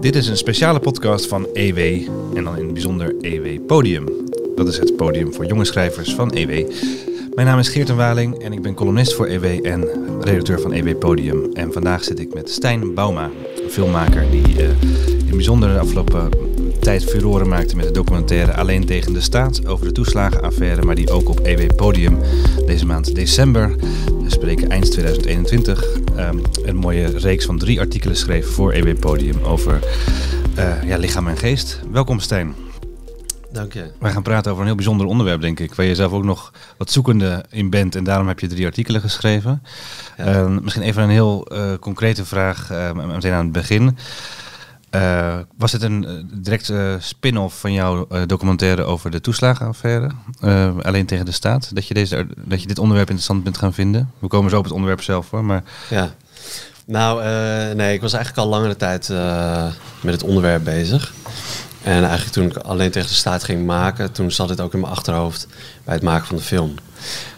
Dit is een speciale podcast van EW en dan in het bijzonder EW Podium. Dat is het podium voor jonge schrijvers van EW. Mijn naam is Geert Waling en ik ben columnist voor EW en redacteur van EW Podium. En vandaag zit ik met Stijn Bauma, een filmmaker die uh, in bijzonder de afgelopen tijd furoren maakte met de documentaire Alleen tegen de staat over de toeslagenaffaire, maar die ook op EW Podium deze maand december, spreken eind 2021, um, een mooie reeks van drie artikelen schreef voor EW Podium over uh, ja, lichaam en geest. Welkom Stijn. Dank je. Wij gaan praten over een heel bijzonder onderwerp, denk ik, waar je zelf ook nog wat zoekende in bent. En daarom heb je drie artikelen geschreven. Ja. Uh, misschien even een heel uh, concrete vraag, uh, meteen aan het begin. Uh, was het een directe spin-off van jouw documentaire over de toeslagenaffaire? alleen tegen de staat? Dat je, deze, dat je dit onderwerp interessant bent gaan vinden? We komen zo op het onderwerp zelf hoor, maar... Ja. Nou, nee, ik was eigenlijk al langere tijd met het onderwerp bezig. En eigenlijk toen ik alleen tegen de staat ging maken, toen zat dit ook in mijn achterhoofd bij het maken van de film.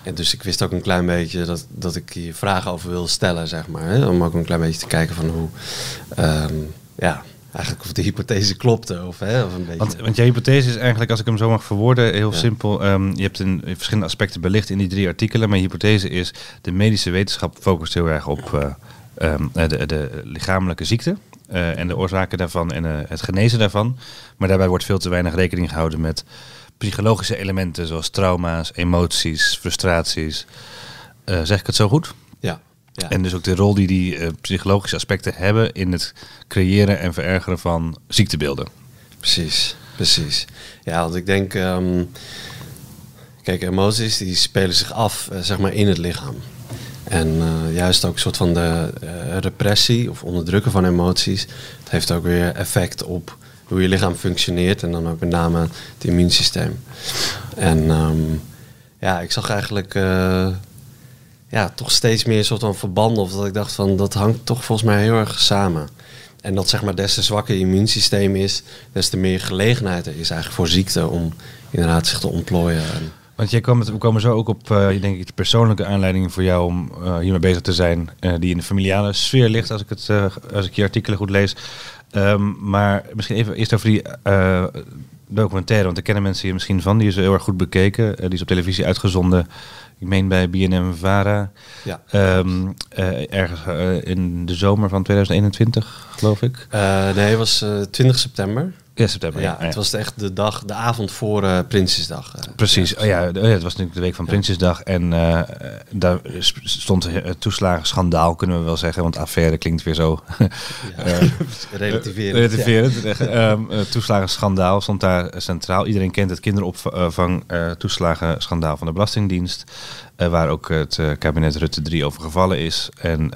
En dus ik wist ook een klein beetje dat, dat ik hier vragen over wil stellen, zeg maar. Hè? Om ook een klein beetje te kijken van hoe, um, ja, eigenlijk of de hypothese klopte. Of, hè, of een beetje. Want, want je hypothese is eigenlijk, als ik hem zo mag verwoorden, heel ja. simpel. Um, je hebt in verschillende aspecten belicht in die drie artikelen. Maar je hypothese is, de medische wetenschap focust heel erg op uh, um, de, de lichamelijke ziekte. Uh, en de oorzaken daarvan en uh, het genezen daarvan. Maar daarbij wordt veel te weinig rekening gehouden met psychologische elementen zoals trauma's, emoties, frustraties. Uh, zeg ik het zo goed? Ja. En dus ook de rol die die psychologische aspecten hebben in het creëren en verergeren van ziektebeelden. Precies, precies. Ja, want ik denk, um, kijk, emoties die spelen zich af zeg maar in het lichaam. En uh, juist ook een soort van de repressie of onderdrukken van emoties. Het heeft ook weer effect op hoe je lichaam functioneert. En dan ook met name het immuunsysteem. En um, ja, ik zag eigenlijk ja, toch steeds meer een soort van verbanden. Of dat ik dacht van dat hangt toch volgens mij heel erg samen. En dat zeg maar des te zwakker immuunsysteem is, des te meer gelegenheid er is eigenlijk voor ziekte om inderdaad zich te ontplooien. En, want jij kwam, we komen zo ook op, uh, denk ik, de persoonlijke aanleiding voor jou om uh, hiermee bezig te zijn, uh, die in de familiale sfeer ligt, als ik, het, als ik je artikelen goed lees. Um, maar misschien even eerst over die documentaire, want daar kennen mensen je misschien van. Die is heel erg goed bekeken. die is op televisie uitgezonden. Ik meen bij BNM Vara. Ja. Um, ergens in de zomer van 2021, geloof ik. nee, het was 20 september. Ja, september. Ja, ja, het was echt de dag, de avond voor uh, Prinsjesdag. Uh, Precies. Oh, ja, oh, ja, het was natuurlijk de week van. Prinsjesdag. En uh, daar stond het toeslagenschandaal, kunnen we wel zeggen. Want affaire klinkt weer zo... relativerend. relativerend. um, toeslagenschandaal stond daar centraal. Iedereen kent het kinderopvang toeslagenschandaal van de Belastingdienst. waar ook het kabinet Rutte 3 over gevallen is. En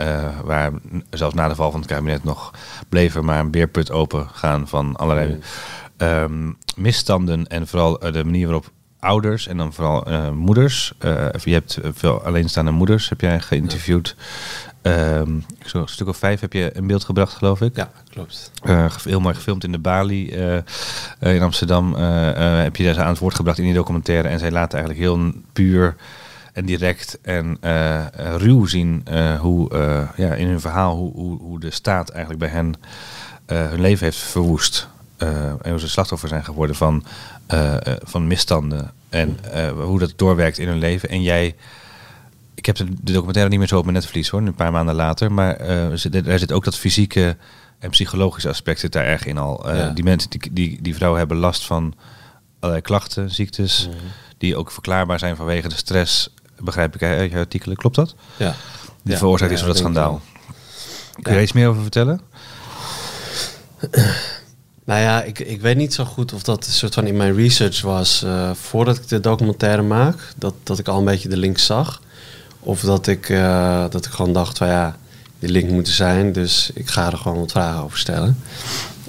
waar zelfs na de val van het kabinet nog bleef er maar een beerput open gaan van allerlei... Mm. Um, misstanden en vooral uh, de manier waarop ouders en dan vooral uh, moeders, uh, je hebt veel alleenstaande moeders, heb jij geïnterviewd. Ja. Um, Zo'n stuk of vijf heb je in beeld gebracht, geloof ik. Ja, klopt. heel mooi gefilmd in de Bali in Amsterdam. heb je daar aan het woord gebracht in die documentaire. En zij laten eigenlijk heel puur en direct en ruw zien hoe ja, in hun verhaal hoe, hoe, hoe de staat eigenlijk bij hen hun leven heeft verwoest. Uh, en hoe ze slachtoffer zijn geworden van, uh, uh, van misstanden. En hoe dat doorwerkt in hun leven. En jij, ik heb de, documentaire niet meer zo op mijn netvlies hoor, een paar maanden later. Maar er zit, er zit ook dat fysieke en psychologische aspect zit daar erg in al. Ja. Die mensen, die, die, die vrouwen hebben last van allerlei klachten, ziektes. Mm -hmm. Die ook verklaarbaar zijn vanwege de stress. Begrijp ik uit je artikelen, klopt dat? Ja. Die ja, veroorzaakt is door dat schandaal. Kun je er iets meer over vertellen? Nou ja, ik, ik weet niet zo goed of dat een soort van in mijn research was uh, voordat ik de documentaire maak. Dat, dat ik al een beetje de link zag. Of dat ik, uh, dat ik gewoon dacht van ja, die link moet er zijn. Dus ik ga er gewoon wat vragen over stellen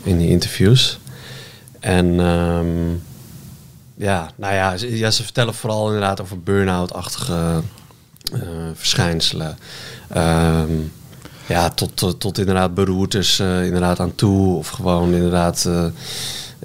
in die interviews. En um, ja, nou ja, ja, ze vertellen vooral inderdaad over burn-out-achtige uh, verschijnselen. Um, ja, tot, tot, tot inderdaad beroertes uh, inderdaad aan toe. Of gewoon inderdaad uh,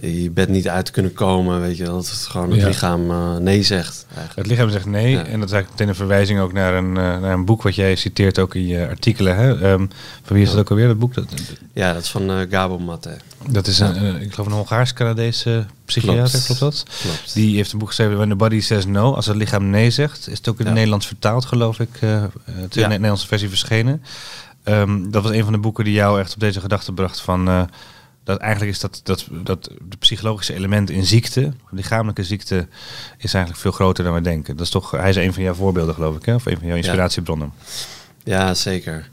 je bed niet uit kunnen komen, weet je, dat het gewoon het Ja. lichaam eh, nee zegt. Eigenlijk. Het lichaam zegt nee. Ja. En dat is eigenlijk meteen een verwijzing ook naar een, eh, naar een boek wat jij citeert ook in je artikelen. Hè? Ehm, van wie is dat ook alweer, dat boek? Dat, Ja, dat is van eh, Gabo Matte. dat is een, eh, ik geloof een Hongaars-Canadese psychiater, Klopt. klopt dat? Klopt. Die heeft een boek geschreven, When the Body Says No. Als het lichaam nee zegt, is het ook in het. Nederlands vertaald, geloof ik. eh, eh, het is in de Nederlandse versie verschenen. Ehm, dat was een van de boeken die jou echt op deze gedachte bracht van... eh, dat eigenlijk is dat, dat, dat de psychologische element in ziekte, lichamelijke ziekte, is eigenlijk veel groter dan we denken. Dat is toch, hij is een van jouw voorbeelden, geloof ik, hè? of een van jouw inspiratiebronnen. Ja, zeker.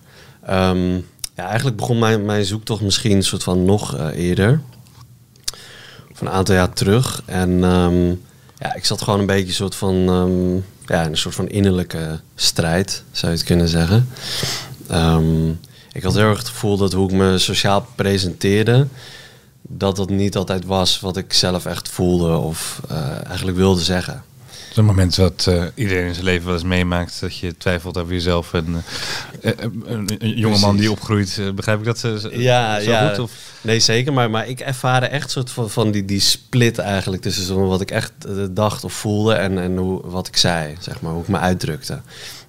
Ehm, ja, eigenlijk begon mijn, mijn zoektocht misschien een soort van nog eh, eerder. Of een aantal jaar terug. En ehm, ja, ik zat gewoon een beetje een soort van, ja, een soort van innerlijke strijd, zou je het kunnen zeggen. Ehm, ik had heel erg het gevoel dat hoe ik me sociaal presenteerde, dat dat niet altijd was wat ik zelf echt voelde of eh, eigenlijk wilde zeggen. Dat is een moment wat eh, iedereen in zijn leven wel eens meemaakt, dat je twijfelt over jezelf. En, eh, een, een jonge man die opgroeit, begrijp ik dat zo Ja, zo ja. goed? Of? Nee, zeker. Maar, maar ik ervaarde echt soort van, van die, die split eigenlijk tussen wat ik echt dacht of voelde en, en hoe, wat ik zei, zeg maar, hoe ik me uitdrukte.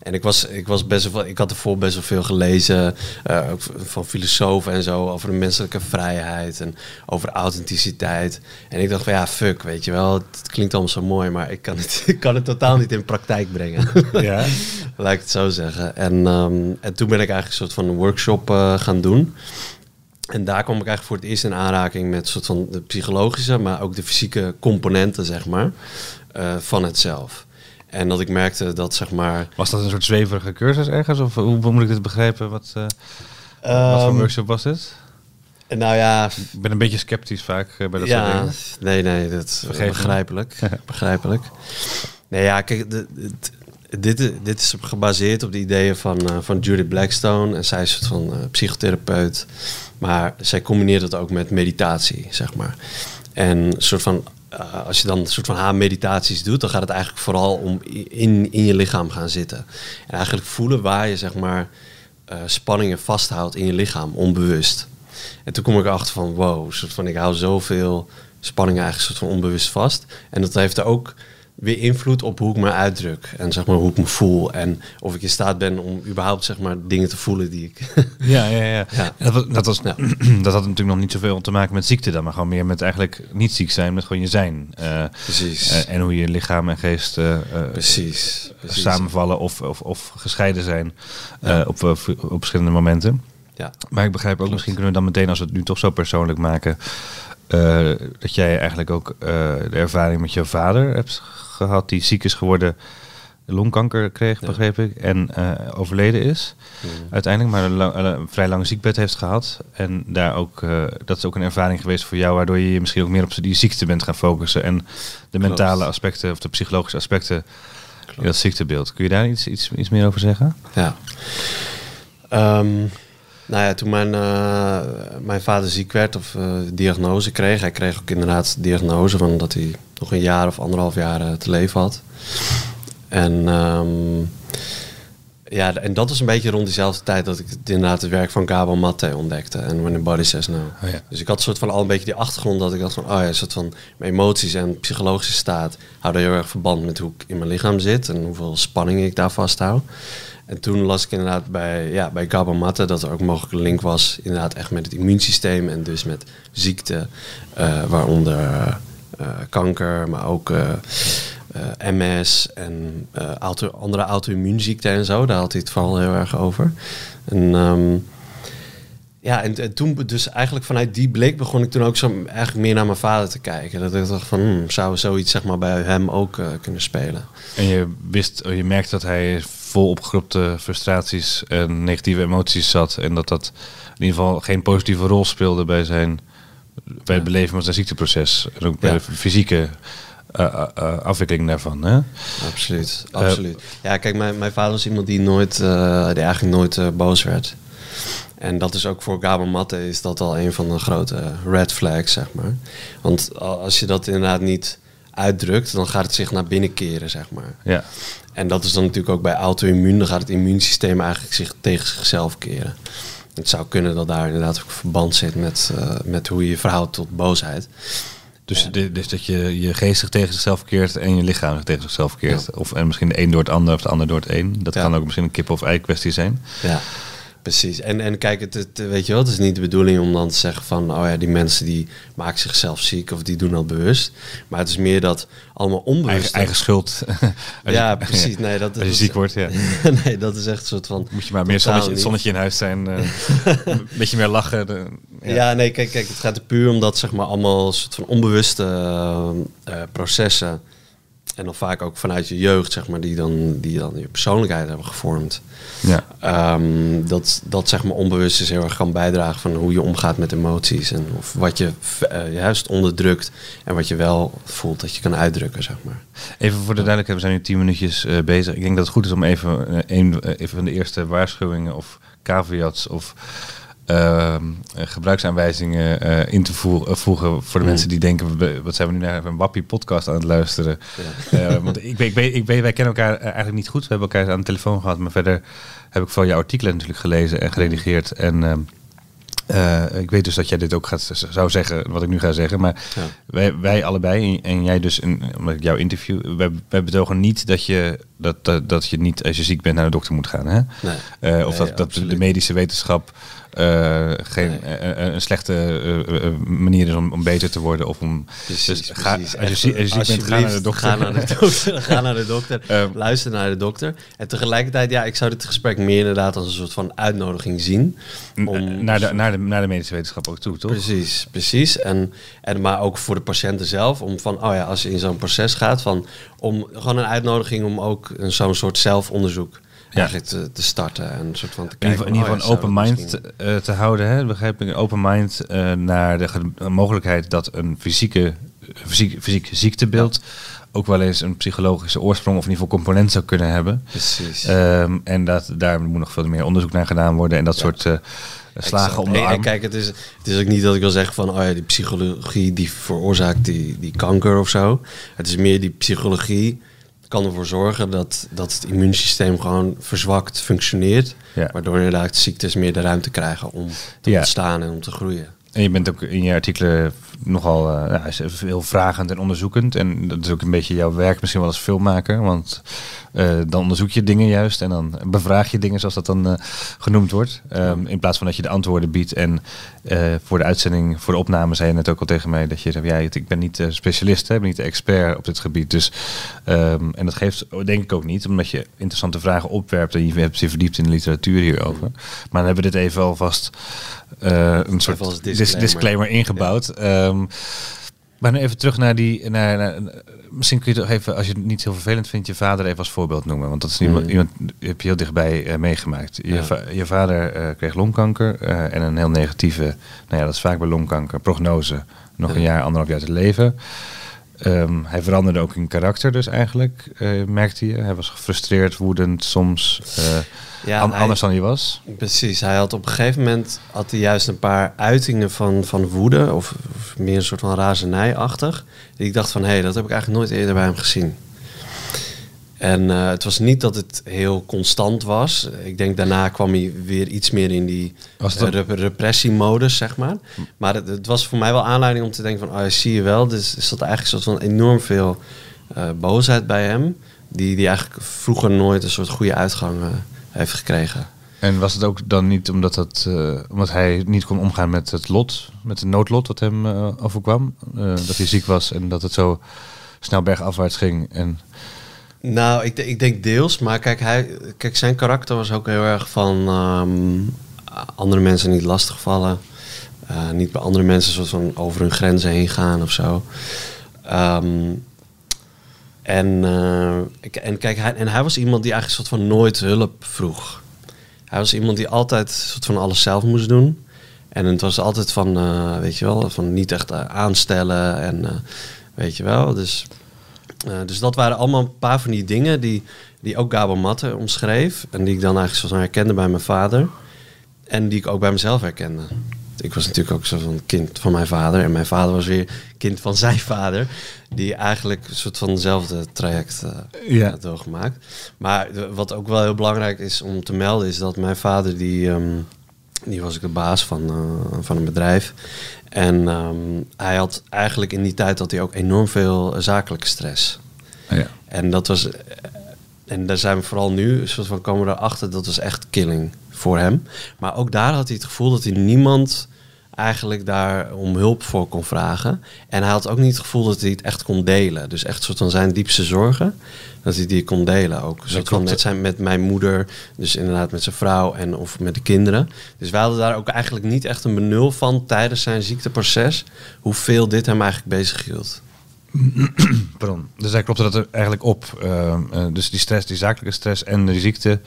En ik was, ik was best wel, ik had ervoor best wel veel gelezen, eh, ook van filosofen en zo, over de menselijke vrijheid en over authenticiteit. En ik dacht van ja, fuck, weet je wel, het klinkt allemaal zo mooi, maar ik kan het, ik kan het totaal niet in praktijk brengen. Ja. Laat ik het zo zeggen. En, ehm, en toen ben ik eigenlijk een soort van workshop eh, gaan doen. En daar kwam ik eigenlijk voor het eerst in aanraking met een soort van de psychologische, maar ook de fysieke componenten, zeg maar, eh, van het zelf. En dat ik merkte dat, zeg maar... Was dat een soort zweverige cursus ergens? Of hoe, hoe moet ik dit begrijpen? Wat, eh, wat voor ehm, workshop was dit? nou ja, Ik ben een beetje sceptisch vaak eh, bij dat soort dingen. nee, nee, dat is begrijpelijk. begrijpelijk. Nee, ja, kijk, dit, dit is gebaseerd op de ideeën van, eh, van Judith Blackstone. En zij is een soort van psychotherapeut. Maar zij combineert het ook met meditatie, zeg maar. En een soort van, eh, als je dan een soort van haar meditaties doet, dan gaat het eigenlijk vooral om in, in je lichaam gaan zitten. En eigenlijk voelen waar je, zeg maar, eh, spanningen vasthoudt in je lichaam, onbewust. En toen kom ik erachter van, wow, soort van, ik hou zoveel spanningen eigenlijk soort van onbewust vast. En dat heeft er ook weer invloed op hoe ik me uitdruk. En zeg maar hoe ik me voel. En of ik in staat ben om überhaupt zeg maar dingen te voelen die ik... Ja, ja, ja. Ja. Dat, was, dat, was, Ja. dat had natuurlijk nog niet zoveel te maken met ziekte dan, maar gewoon meer met eigenlijk niet ziek zijn, met gewoon je zijn. Eh, Precies. eh, en hoe je lichaam en geest eh, precies. precies. samenvallen of, of, of gescheiden zijn Ja. op, op verschillende momenten. Ja. Maar ik begrijp ook, misschien kunnen we dan meteen, als we het nu toch zo persoonlijk maken, eh, dat jij eigenlijk ook eh, de ervaring met jouw vader hebt gehad, die ziek is geworden, longkanker kreeg, Ja. begreep ik, en eh, overleden is uiteindelijk, maar een, lang- een vrij lang ziekbed heeft gehad. En daar ook, dat is ook een ervaring geweest voor jou, waardoor je je misschien ook meer op die ziekte bent gaan focussen en de mentale aspecten of de psychologische aspecten in dat ziektebeeld. Kun je daar iets, iets, iets meer over zeggen? Ja. Ehm, nou ja, toen mijn, eh, mijn vader ziek werd of eh, diagnose kreeg, hij kreeg ook inderdaad de diagnose van dat hij nog een jaar of anderhalf jaar eh, te leven had. En ehm, ja, en dat was een beetje rond diezelfde tijd dat ik inderdaad het werk van Gabo Matte ontdekte en When the Body Says No. Oh ja. Dus ik had soort van al een beetje die achtergrond dat ik dacht van, oh ja, een soort van mijn emoties en psychologische staat houden heel erg verband met hoe ik in mijn lichaam zit en hoeveel spanning ik daar vasthoud. En toen las ik inderdaad bij, ja, bij Gabo Matte dat er ook mogelijk een link was, inderdaad echt met het immuunsysteem en dus met ziekte, eh, waaronder eh, kanker, maar ook eh, eh, MS en eh, andere auto-immuunziekten en zo. Daar had hij het vooral heel erg over. En ehm, ja, en, en toen, dus eigenlijk vanuit die blik begon ik toen ook zo eigenlijk meer naar mijn vader te kijken. Dat ik dacht van, hmm, zou zoiets zeg maar bij hem ook eh, kunnen spelen? En je wist, je merkte dat hij vol opgekropte frustraties en negatieve emoties zat. En dat dat in ieder geval geen positieve rol speelde bij zijn bij het beleven van zijn ziekteproces. En ook bij de fysieke eh, eh, eh, afwikkeling daarvan. Hè? Absoluut, absoluut. ja, kijk, mijn, mijn vader was iemand die nooit, die eigenlijk nooit boos werd. En dat is ook voor Gabo Matte is dat al een van de grote red flags, zeg maar. Want als je dat inderdaad niet uitdrukt, dan gaat het zich naar binnen keren, zeg maar. Ja. En dat is dan natuurlijk ook bij auto-immuun. Dan gaat het immuunsysteem eigenlijk zich tegen zichzelf keren. Het zou kunnen dat daar inderdaad ook verband zit met, uh, met hoe je je verhoudt tot boosheid. Dus, dus dat je je geestig tegen zichzelf keert en je lichaam tegen zichzelf keert. Of en misschien de een door het ander of de ander door het een. Dat kan ook misschien een kip of ei kwestie zijn. Ja. Precies. En, en kijk, het, het, weet je wel, het is niet de bedoeling om dan te zeggen van, oh ja, die mensen die maken zichzelf ziek of die doen dat bewust. Maar het is meer dat allemaal onbewust. Eigen, eigen schuld. ja, precies. Nee, dat, Als je ziek wordt, ja. nee, dat is echt een soort van. Moet je maar meer zonnetje, zonnetje in huis zijn, uh, een beetje meer lachen. De, ja. ja. nee, kijk, kijk, het gaat er puur om dat zeg maar allemaal soort van onbewuste uh, processen en dan vaak ook vanuit je jeugd, zeg maar, die dan, die dan je persoonlijkheid hebben gevormd. Ja. Um, dat, dat zeg maar onbewust is heel erg kan bijdragen van hoe je omgaat met emoties. En of wat je uh, juist onderdrukt en wat je wel voelt dat je kan uitdrukken, zeg maar. Even voor de duidelijkheid, we zijn nu tien minuutjes uh, bezig. Ik denk dat het goed is om even, uh, een, even van de eerste waarschuwingen of caveats of uh, gebruiksaanwijzingen uh, in te voeren, voegen voor de mm. mensen die denken, wat zijn we nu naar een wappie podcast aan het luisteren. Ja. Uh, want ik, ik, ik, wij kennen elkaar eigenlijk niet goed. We hebben elkaar aan de telefoon gehad, maar verder heb ik vooral jouw artikelen natuurlijk gelezen en geredigeerd. En ehm, ik weet dus dat jij dit ook gaat, zou zeggen, wat ik nu ga zeggen. Maar ja. wij, wij allebei, en, jij dus, in, omdat ik jouw interview... Wij, wij betogen niet dat je, dat, dat, dat, je niet, als je ziek bent, naar de dokter moet gaan. Hè? Nee. Uh, of nee, dat, dat de medische wetenschap uh, geen, nee. uh, een slechte manier is om, om beter te worden. Of om, precies, dus ga, precies. Als, je, als je ziek bent, ga naar de dokter. Ga naar de dokter, ga naar de dokter um, luister naar de dokter. En tegelijkertijd, ja, ik zou dit gesprek meer inderdaad als een soort van uitnodiging zien. Om, naar, de, naar, de, naar de medische wetenschap ook toe, toch? Precies, precies. En, en maar ook voor de patiënten zelf. Om van, oh ja, als je in zo'n proces gaat, van, om gewoon een uitnodiging om ook zo'n soort zelfonderzoek eigenlijk te, te, starten en een soort van te kijken. In ieder geval een open mind te, uh, te houden, hè? begrijp ik? Een open mind uh, naar de mogelijkheid dat een fysieke, fysiek, fysiek ziektebeeld ook wel eens een psychologische oorsprong of in ieder geval component zou kunnen hebben. Precies. Um, en dat daar moet nog veel meer onderzoek naar gedaan worden en dat ja. soort uh, slagen om de arm. kijk, het is, het is ook niet dat ik wil zeggen van, oh ja, die psychologie die veroorzaakt die, die kanker of zo. Het is meer die psychologie kan ervoor zorgen dat, dat het immuunsysteem gewoon verzwakt functioneert. Ja. Waardoor inderdaad ziektes meer de ruimte krijgen om te ja. ontstaan en om te groeien. En je bent ook in je artikelen nogal uh, heel vragend en onderzoekend. En dat is ook een beetje jouw werk misschien wel als filmmaker. Want uh, dan onderzoek je dingen juist en dan bevraag je dingen zoals dat dan uh, genoemd wordt. Um, in plaats van dat je de antwoorden biedt. En voor de uitzending, voor de opname zei je net ook al tegen mij dat je zei, ja, ik ben niet specialist, hè, ik ben niet de expert op dit gebied. Dus, um, en dat geeft denk ik ook niet, omdat je interessante vragen opwerpt en je hebt je verdiept in de literatuur hierover. Maar dan hebben we dit even alvast een soort disclaimer, disclaimer ingebouwd. Ja. Um, maar nu even terug naar die. Naar, naar, misschien kun je toch even, als je het niet heel vervelend vindt, je vader even als voorbeeld noemen. Want dat is iemand, mm. iemand heb je heel dichtbij uh, meegemaakt. Je, ja. va je vader uh, kreeg longkanker uh, en een heel negatieve, nou ja, dat is vaak bij longkanker, prognose. Nog ja. een jaar, anderhalf jaar te leven. Um, hij veranderde ook in karakter, dus eigenlijk, merkte je. Hij was gefrustreerd, woedend, soms ja, An hij, anders dan hij was. Precies, hij had op een gegeven moment had hij juist een paar uitingen van, van woede, of, of meer een soort van razernijachtig. Die ik dacht van, hé, hey, dat heb ik eigenlijk nooit eerder bij hem gezien. En uh, het was niet dat het heel constant was. Ik denk daarna kwam hij weer iets meer in die uh, rep repressiemodus, zeg maar. Maar het, het, was voor mij wel aanleiding om te denken van, oh, zie je wel, dus is dat eigenlijk een soort van enorm veel uh, boosheid bij hem. Die, die eigenlijk vroeger nooit een soort goede uitgang heeft gekregen. En was het ook dan niet omdat, dat, uh, omdat hij niet kon omgaan met het lot, met het noodlot wat hem uh, overkwam? Uh, dat hij ziek was en dat het zo snel bergafwaarts ging? En... Nou, ik, ik denk deels, maar kijk, hij, kijk, zijn karakter was ook heel erg van um, andere mensen niet lastigvallen. niet bij andere mensen soort van over hun grenzen heen gaan of zo. Um, en, uh, en kijk, hij, en hij was iemand die eigenlijk soort van nooit hulp vroeg. Hij was iemand die altijd soort van alles zelf moest doen. En het was altijd van, uh, weet je wel, van niet echt aanstellen en weet je wel. Dus, dus dat waren allemaal een paar van die dingen die, die ook Gabo Matte omschreef. En die ik dan eigenlijk van herkende bij mijn vader. En die ik ook bij mezelf herkende ik was natuurlijk ook zo van kind van mijn vader. En mijn vader was weer kind van zijn vader. Die eigenlijk een soort van hetzelfde traject uh, had doorgemaakt. Maar wat ook wel heel belangrijk is om te melden, is dat mijn vader die. Um, Die was ik de baas van, eh, van een bedrijf. En ehm, hij had eigenlijk in die tijd had hij ook enorm veel zakelijke stress. Ja. En dat was. eh, En daar zijn we vooral nu, soort van komen we erachter, dat was echt killing voor hem. Maar ook daar had hij het gevoel dat hij niemand eigenlijk daar om hulp voor kon vragen. En hij had ook niet het gevoel dat hij het echt kon delen. Dus echt soort van zijn diepste zorgen, dat hij die kon delen ook. Soort van met, zijn, met mijn moeder, dus inderdaad met zijn vrouw en of met de kinderen. Dus wij hadden daar ook eigenlijk niet echt een benul van tijdens zijn ziekteproces, hoeveel dit hem eigenlijk bezig hield. Pardon. Dus hij klopte dat er eigenlijk op. Ehm, eh, dus die stress, die zakelijke stress en de ziekte,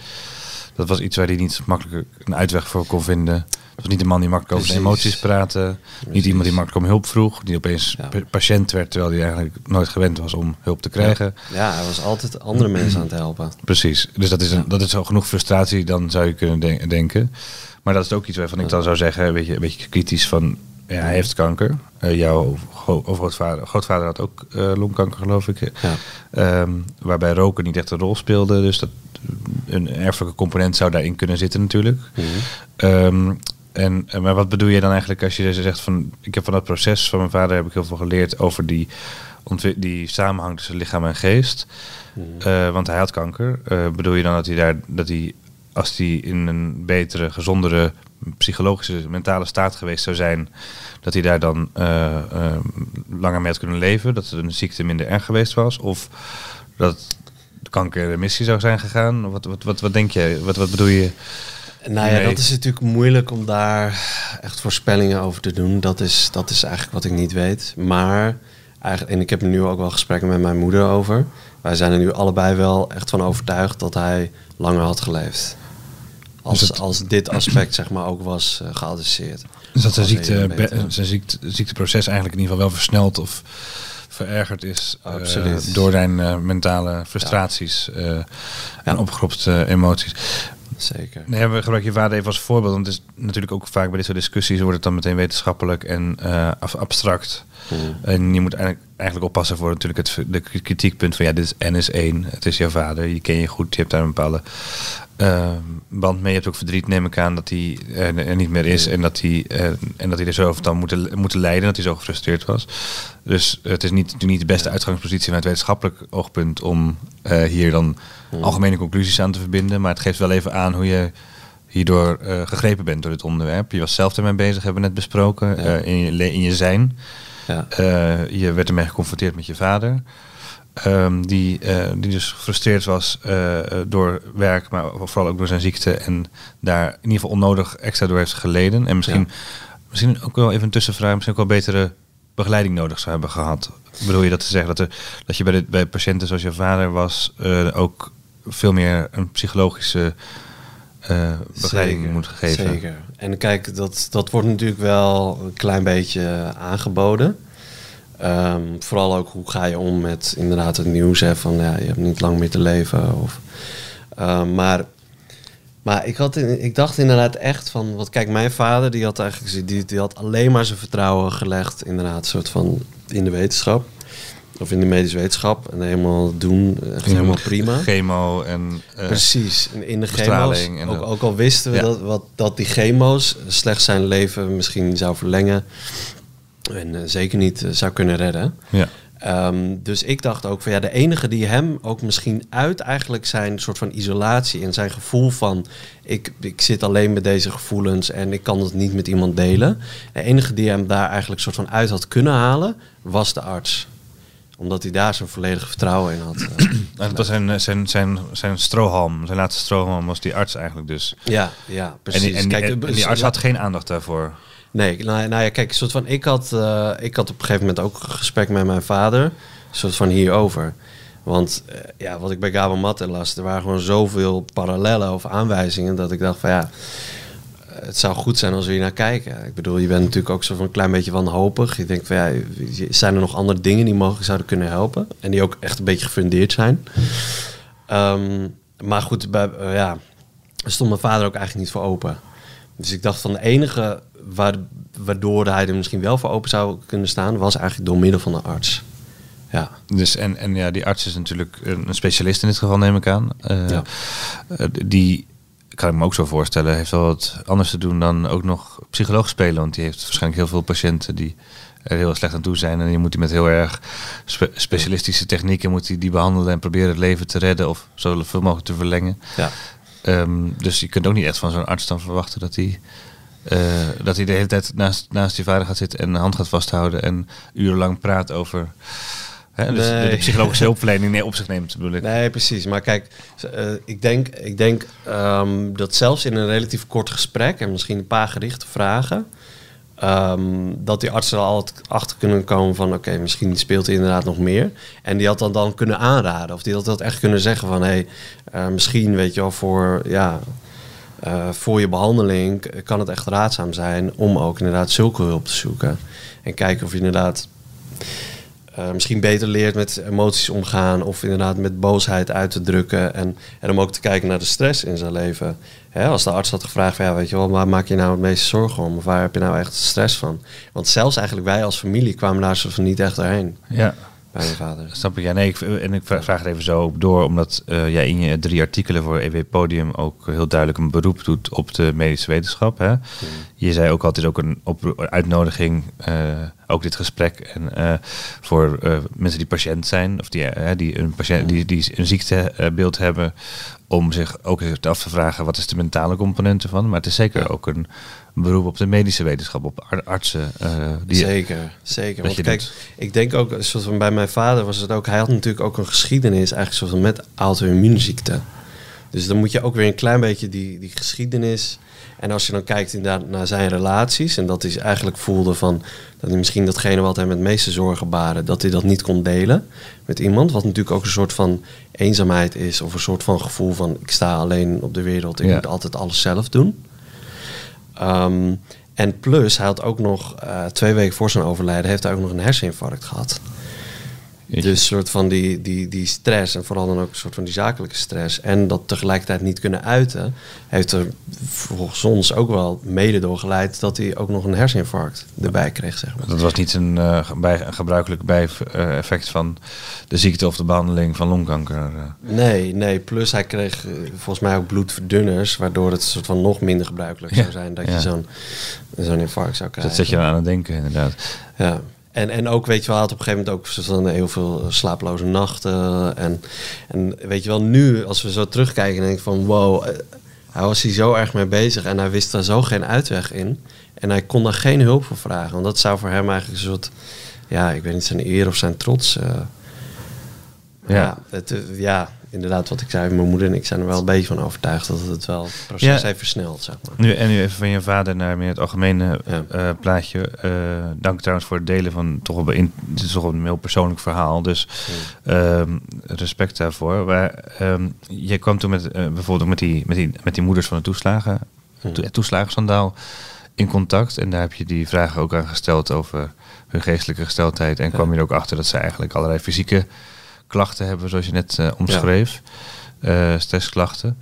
dat was iets waar hij niet makkelijk een uitweg voor kon vinden. Het was niet een man die makkelijk over zijn emoties praatte. Niet iemand die makkelijk om hulp vroeg. Die opeens Ja. patiënt werd, terwijl hij eigenlijk nooit gewend was om hulp te krijgen. Ja, hij was altijd andere mensen aan het helpen. Precies. Dus dat is, een, dat is al genoeg frustratie, dan zou je kunnen de- denken. Maar dat is ook iets waarvan ik dan zou zeggen, een beetje, een beetje kritisch van... Ja, hij heeft kanker. Eh, jouw gro- overgrootvader grootvader had ook eh, longkanker, geloof ik. Ja. Ehm, waarbij roken niet echt een rol speelde. Dus dat, een erfelijke component zou daarin kunnen zitten natuurlijk. En, en- maar wat bedoel je dan eigenlijk als je dus zegt van... Ik heb van dat proces van mijn vader heb ik heel veel geleerd over die, die samenhang tussen lichaam en geest. Mhm. Eh, want hij had kanker. Eh, bedoel je dan dat hij daar, dat hij, als hij in een betere, gezondere psychologische, mentale staat geweest zou zijn, dat hij daar dan eh, eh, langer mee had kunnen leven? Dat een ziekte minder erg geweest was? Of dat de kanker in remissie zou zijn gegaan? Wat, wat, wat, wat denk jij? Wat, wat bedoel je? Nou ja, Nee. dat is natuurlijk moeilijk om daar echt voorspellingen over te doen. Dat is, dat is eigenlijk wat ik niet weet. Maar, eigenlijk, en ik heb er nu ook wel gesprekken met mijn moeder over. Wij zijn er nu allebei wel echt van overtuigd dat hij langer had geleefd. Als, Dus als dit aspect zeg maar ook was eh, geadresseerd. Dus dat zijn, ziekte, be- zijn ziekte, ziekteproces eigenlijk in ieder geval wel versneld of verergerd is eh, door zijn eh, mentale frustraties en opgeropte emoties. Zeker. Nee, we gebruiken je vader even als voorbeeld. Want het is natuurlijk ook vaak bij dit soort discussies wordt het dan meteen wetenschappelijk en af- abstract. Mm. En je moet eigenlijk, eigenlijk oppassen voor natuurlijk het de kritiekpunt van ja, dit is N is één. Het is jouw vader, je ken je goed, je hebt daar een bepaalde eh, band mee. Je hebt ook verdriet, neem ik aan, dat hij er, er niet meer is. En dat hij, eh, en dat hij er zo over dan moeten, moeten lijden, dat hij zo gefrustreerd was. Dus het is niet, niet de beste uitgangspositie vanuit wetenschappelijk oogpunt om eh, hier dan algemene conclusies aan te verbinden. Maar het geeft wel even aan hoe je hierdoor eh, gegrepen bent door dit onderwerp. Je was zelf ermee bezig, hebben we net besproken, eh, in, je, in je zijn. Ja. Eh, je werd ermee geconfronteerd met je vader. Ehm, die, eh, die dus gefrustreerd was eh, door werk, maar vooral ook door zijn ziekte. En daar in ieder geval onnodig extra door heeft geleden. En misschien, misschien ook wel even een tussenvraag, misschien ook wel betere begeleiding nodig zou hebben gehad. Bedoel je dat te zeggen dat, er, dat je bij, de, bij patiënten zoals je vader was ook veel meer een psychologische begeleiding Zeker, moet geven? Zeker. En kijk, dat, dat wordt natuurlijk wel een klein beetje aangeboden. Ehm, vooral ook hoe ga je om met inderdaad het nieuws hè, van ja, je hebt niet lang meer te leven. Of, Ehm, maar maar ik, had, ik dacht inderdaad echt van, wat kijk, mijn vader die had eigenlijk die, die had alleen maar zijn vertrouwen gelegd, inderdaad, soort van in de wetenschap. Of in de medische wetenschap. En helemaal doen, echt helemaal prima. Chemo en... eh, Precies, in, in de chemo's. en Ook, ook al wisten we Ja. dat, wat, dat die chemo's slechts zijn leven misschien zou verlengen. En eh, zeker niet eh, zou kunnen redden. ja. Ehm, dus ik dacht ook van ja, de enige die hem ook misschien uit eigenlijk zijn soort van isolatie en zijn gevoel van ik, ik zit alleen met deze gevoelens en ik kan het niet met iemand delen. De enige die hem daar eigenlijk soort van uit had kunnen halen, was de arts. Omdat hij daar zijn volledige vertrouwen in had. eh. En het was zijn, zijn, zijn, zijn strohalm, zijn laatste strohalm was die arts eigenlijk dus. ja, ja, precies. En die, en die, Kijk, en dus- die arts had geen aandacht daarvoor. Nee, nou, nou ja, kijk, soort van, ik, had, eh, ik had op een gegeven moment ook een gesprek met mijn vader. Soort van hierover. Want eh, ja, wat ik bij Gabo Matte las, er waren gewoon zoveel parallellen of aanwijzingen dat ik dacht van ja, het zou goed zijn als we hier naar kijken. Ik bedoel, je bent natuurlijk ook zo van een klein beetje wanhopig. Je denkt van ja, zijn er nog andere dingen die mogelijk zouden kunnen helpen? En die ook echt een beetje gefundeerd zijn. Ehm, maar goed, bij, eh, ja, daar stond mijn vader ook eigenlijk niet voor open. Dus ik dacht van de enige waar, waardoor hij er misschien wel voor open zou kunnen staan, was eigenlijk door middel van de arts. Ja, Dus en, en ja, die arts is natuurlijk een een specialist in dit geval, neem ik aan. Eh, Ja. eh, die kan ik me ook zo voorstellen, heeft wel wat anders te doen dan ook nog psycholoog spelen. Want die heeft waarschijnlijk heel veel patiënten die er heel slecht aan toe zijn. En je moet die met heel erg spe- specialistische technieken moet die, die behandelen en proberen het leven te redden of zo veel mogelijk te verlengen. Ja. Ehm, dus je kunt ook niet echt van zo'n arts dan verwachten dat hij, eh, dat hij de hele tijd naast, naast die vader gaat zitten en de hand gaat vasthouden en urenlang praat over. Hè, dus de, Nee. de psychologische hulpverlening op zich neemt, bedoel ik. Nee, precies. Maar kijk, eh, ik denk, ik denk ehm, dat zelfs in een relatief kort gesprek en misschien een paar gerichte vragen, ehm, dat die artsen er altijd achter kunnen komen van, oké, misschien speelt hij inderdaad nog meer. En die had dan dan kunnen aanraden, of die had dat echt kunnen zeggen van, hé, hey, eh, misschien weet je wel voor, ja, eh, voor je behandeling kan het echt raadzaam zijn om ook inderdaad zulke hulp te zoeken. En kijken of je inderdaad eh, misschien beter leert met emoties omgaan of inderdaad met boosheid uit te drukken en, en om ook te kijken naar de stress in zijn leven. Hè, als de arts had gevraagd van ja, weet je wel, waar maak je nou het meeste zorgen om? Of waar heb je nou echt stress van? Want zelfs eigenlijk wij als familie kwamen daar soort van niet echt doorheen Ja. bij mijn vader. Snap ik? Ja, nee, ik, en ik vraag het even zo door, omdat eh, jij in je drie artikelen voor EW Podium ook heel duidelijk een beroep doet op de medische wetenschap. Hè? Je zei ook altijd ook een uitnodiging, eh, ook dit gesprek, en eh, voor eh, mensen die patiënt zijn, of die, eh, die, een, patiënt, die, die een ziektebeeld hebben, om zich ook eens af te vragen wat is de mentale component ervan. Maar het is zeker ook een beroep op de medische wetenschap, op ar- artsen. die, zeker, zeker. Want kijk, doet. ik denk ook, soort van bij mijn vader was het ook, hij had natuurlijk ook een geschiedenis eigenlijk van met auto-immuunziekte. Dus dan moet je ook weer een klein beetje die, die geschiedenis. En als je dan kijkt inderdaad naar zijn relaties, en dat hij eigenlijk voelde van dat hij misschien datgene wat hem het meeste zorgen baren, dat hij dat niet kon delen met iemand. Wat natuurlijk ook een soort van eenzaamheid is, of een soort van gevoel van ik sta alleen op de wereld, ik Ja. moet altijd alles zelf doen. Ehm, en plus, hij had ook nog eh, twee weken voor zijn overlijden, heeft hij ook nog een herseninfarct gehad. Dus soort van die, die, die stress en vooral dan ook een soort van die zakelijke stress en dat tegelijkertijd niet kunnen uiten, heeft er volgens ons ook wel mede door geleid dat hij ook nog een herseninfarct erbij kreeg, zeg maar. Dat was niet een, eh, bij, een gebruikelijk bijeffect van de ziekte of de behandeling van longkanker. eh. Nee, nee, plus hij kreeg eh, volgens mij ook bloedverdunners, waardoor het soort van nog minder gebruikelijk Ja, zou zijn dat ja. je zo'n zo'n infarct zou krijgen. dat zet je aan het denken, inderdaad. Ja. En, en ook, weet je wel, had op een gegeven moment ook van heel veel slaaploze nachten. En, en weet je wel, nu als we zo terugkijken, denk ik van wow, eh, hij was hier zo erg mee bezig en hij wist daar zo geen uitweg in. En hij kon daar geen hulp voor vragen. Want dat zou voor hem eigenlijk een soort, ja, ik weet niet, zijn eer of zijn trots. eh, Ja. ja. het, eh, ja, inderdaad, wat ik zei, mijn moeder en ik zijn er wel een beetje van overtuigd dat het wel het proces Ja. heeft versneld, zeg maar. Nu, en nu even van je vader naar meer het algemene Ja. eh, plaatje. Eh, dank trouwens voor het delen van toch dit is toch een heel persoonlijk verhaal. Dus ehm, respect daarvoor. Maar ehm, je kwam toen met eh, bijvoorbeeld ook met die, met, die, met die moeders van de toeslagen, Hmm. toeslagenschandaal in contact. En daar heb je die vragen ook aan gesteld over hun geestelijke gesteldheid. En kwam je er ook achter dat ze eigenlijk allerlei fysieke klachten hebben, zoals je net eh, omschreef. Eh, stressklachten.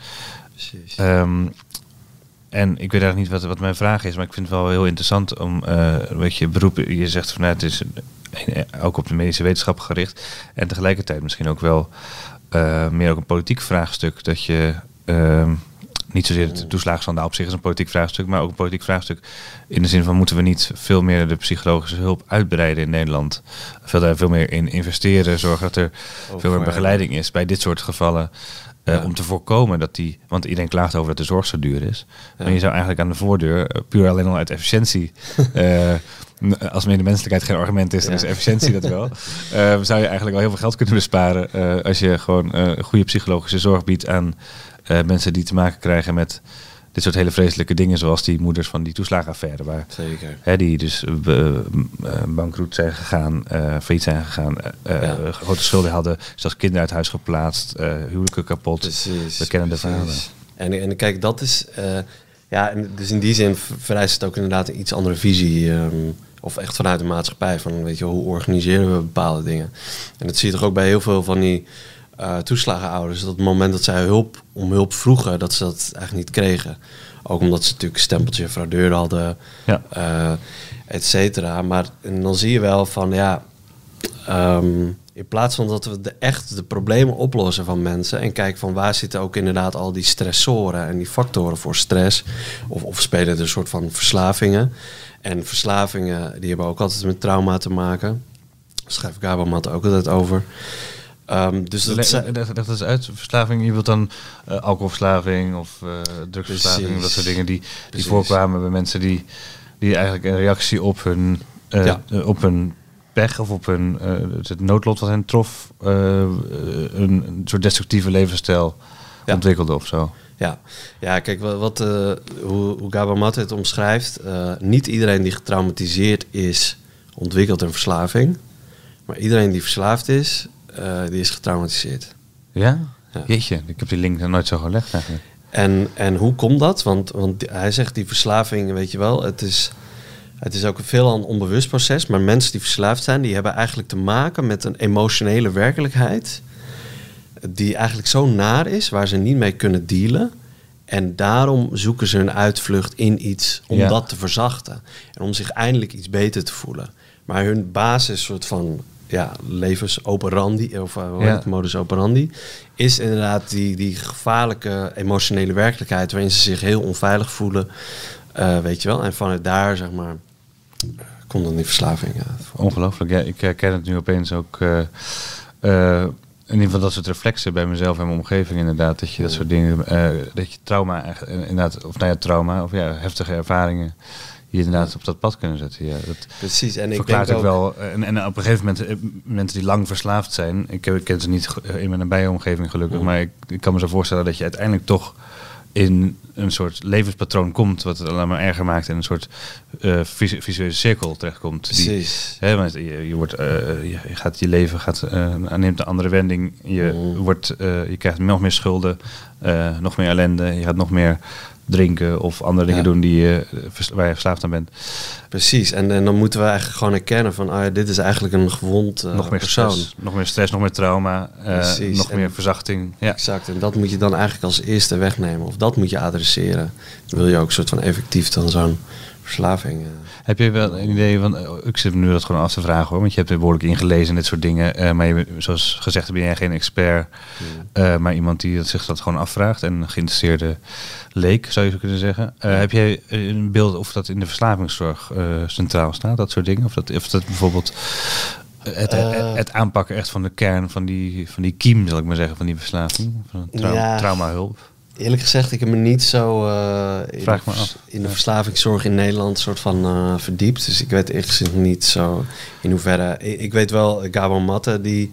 Precies. Ehm, en ik weet eigenlijk niet wat, wat mijn vraag is, maar ik vind het wel heel interessant om, eh weet je, beroepen, je zegt van nou, het is ook op de medische wetenschap gericht en tegelijkertijd misschien ook wel meer ook een politiek vraagstuk, dat je ehm, niet zozeer het toeslagenschandaal op zich is een politiek vraagstuk, maar ook een politiek vraagstuk in de zin van moeten we niet veel meer de psychologische hulp uitbreiden in Nederland, veel daar veel meer in investeren, zorgen dat er veel meer begeleiding is bij dit soort gevallen. eh, Ja. Om te voorkomen dat die. Want iedereen klaagt over dat de zorg zo duur is. Ja. Maar je zou eigenlijk aan de voordeur, eh, puur alleen al uit efficiëntie. eh, n- als medemenselijkheid geen argument is, dan Ja. is efficiëntie dat wel. eh, zou je eigenlijk wel heel veel geld kunnen besparen. eh, als je gewoon eh, goede psychologische zorg biedt aan eh, mensen die te maken krijgen met dit soort hele vreselijke dingen. Zoals die moeders van die toeslagenaffaire. Waar Zeker. Hè, die dus eh, bankroet zijn gegaan, eh failliet zijn gegaan, Ja. grote schulden hadden, zelfs kinderen uit huis geplaatst, huwelijken kapot. Precies. We kennen de verhalen. En, en kijk, dat is. ja, en dus in die zin vereist het ook inderdaad een iets andere visie. ehm, of echt vanuit de maatschappij. Van weet je, hoe organiseren we bepaalde dingen? En dat zie je toch ook bij heel veel van die eh, toeslagenouders. Dat het moment dat zij hulp om hulp vroegen, dat ze dat eigenlijk niet kregen. Ook omdat ze natuurlijk stempeltje fraudeur hadden, Ja. eh et cetera. Maar en dan zie je wel van ja. ehm, in plaats van dat we de, echt de problemen oplossen van mensen en kijken van waar zitten ook inderdaad al die stressoren en die factoren voor stress, of, of spelen er een soort van verslavingen. En verslavingen die hebben ook altijd met trauma te maken. Daar schrijf ik Gabermat ook altijd over. Um, dus dat, is uit, verslaving. Je wilt dan uh, alcoholverslaving of uh, drugsverslaving, dat soort dingen die, die voorkwamen bij mensen die, die eigenlijk een reactie op hun, uh, ja. op hun pech of op hun het noodlot wat hen trof, een, een, soort destructieve levensstijl ja. ontwikkelde of zo. Ja, ja kijk, wat, wat hoe, hoe Gabamat het omschrijft, niet iedereen die getraumatiseerd is, ontwikkelt een verslaving. Maar iedereen die verslaafd is, uh, die is getraumatiseerd. Ja? ja? Jeetje, ik heb die link nog nooit zo gelegd eigenlijk. En, en hoe komt dat? Want, want hij zegt die verslaving, weet je wel, het is, het is ook veel een onbewust proces. Maar mensen die verslaafd zijn, die hebben eigenlijk te maken met een emotionele werkelijkheid. Die eigenlijk zo naar is, waar ze niet mee kunnen dealen. En daarom zoeken ze een uitvlucht in iets om dat te verzachten. En om zich eindelijk iets beter te voelen. Maar hun basis soort van ja, levens operandi, of uh, het, modus operandi, is inderdaad die, die gevaarlijke emotionele werkelijkheid waarin ze zich heel onveilig voelen, uh, weet je wel. En vanuit daar, zeg maar, komt dan die verslaving. Ja, Ongelooflijk, ja. Ik herken het nu opeens ook... Uh, in ieder geval dat soort reflexen bij mezelf en mijn omgeving inderdaad. Dat je dat soort dingen, dat je trauma, inderdaad, of nou ja, trauma, of ja, heftige ervaringen je inderdaad op dat pad kunnen zetten. Ja, dat Precies. En ik denk ook wel. En, en op een gegeven moment, eh, mensen die lang verslaafd zijn, ik, ik ken ze niet in mijn nabije omgeving gelukkig, mm. maar ik, ik, kan me zo voorstellen dat je uiteindelijk toch in een soort levenspatroon komt, wat het alleen maar erger maakt en een soort uh, visuele cirkel terechtkomt. Precies. Die, hè, want je, je, wordt, uh, je, gaat je leven gaat, uh, neemt een andere wending. Je, mm. wordt, je krijgt nog meer schulden, nog meer ellende. Je gaat nog meer drinken of andere dingen doen die, je waar je verslaafd aan bent. Precies, en, en dan moeten we eigenlijk gewoon erkennen van, ah ja, dit is eigenlijk een gewond uh, nog meer persoon. Stress, nog meer stress, nog meer trauma, uh, nog meer verzachting. Ja. Exact, en dat moet je dan eigenlijk als eerste wegnemen. Of dat moet je adresseren. Dan wil je ook een soort van effectief dan zo'n verslaving. Uh. Heb je wel een idee van, ik zit nu dat gewoon af te vragen hoor, want je hebt er behoorlijk ingelezen en dit soort dingen. maar je, zoals gezegd ben jij geen expert, hmm. maar iemand die zich dat gewoon afvraagt en geïnteresseerde leek, zou je zo kunnen zeggen. Uh, heb jij een beeld of dat in de verslavingszorg centraal staat, dat soort dingen? Of dat, of dat bijvoorbeeld het, het, aanpakken echt van de kern van die, van die kiem, zal ik maar zeggen, van die verslaving? Van trau ja, traumahulp? Eerlijk gezegd, ik heb me niet zo in, Vraag me af. in de verslavingszorg in Nederland soort van verdiept. Dus ik weet echt niet zo in hoeverre... Ik, ik weet wel, Gabon Matte, die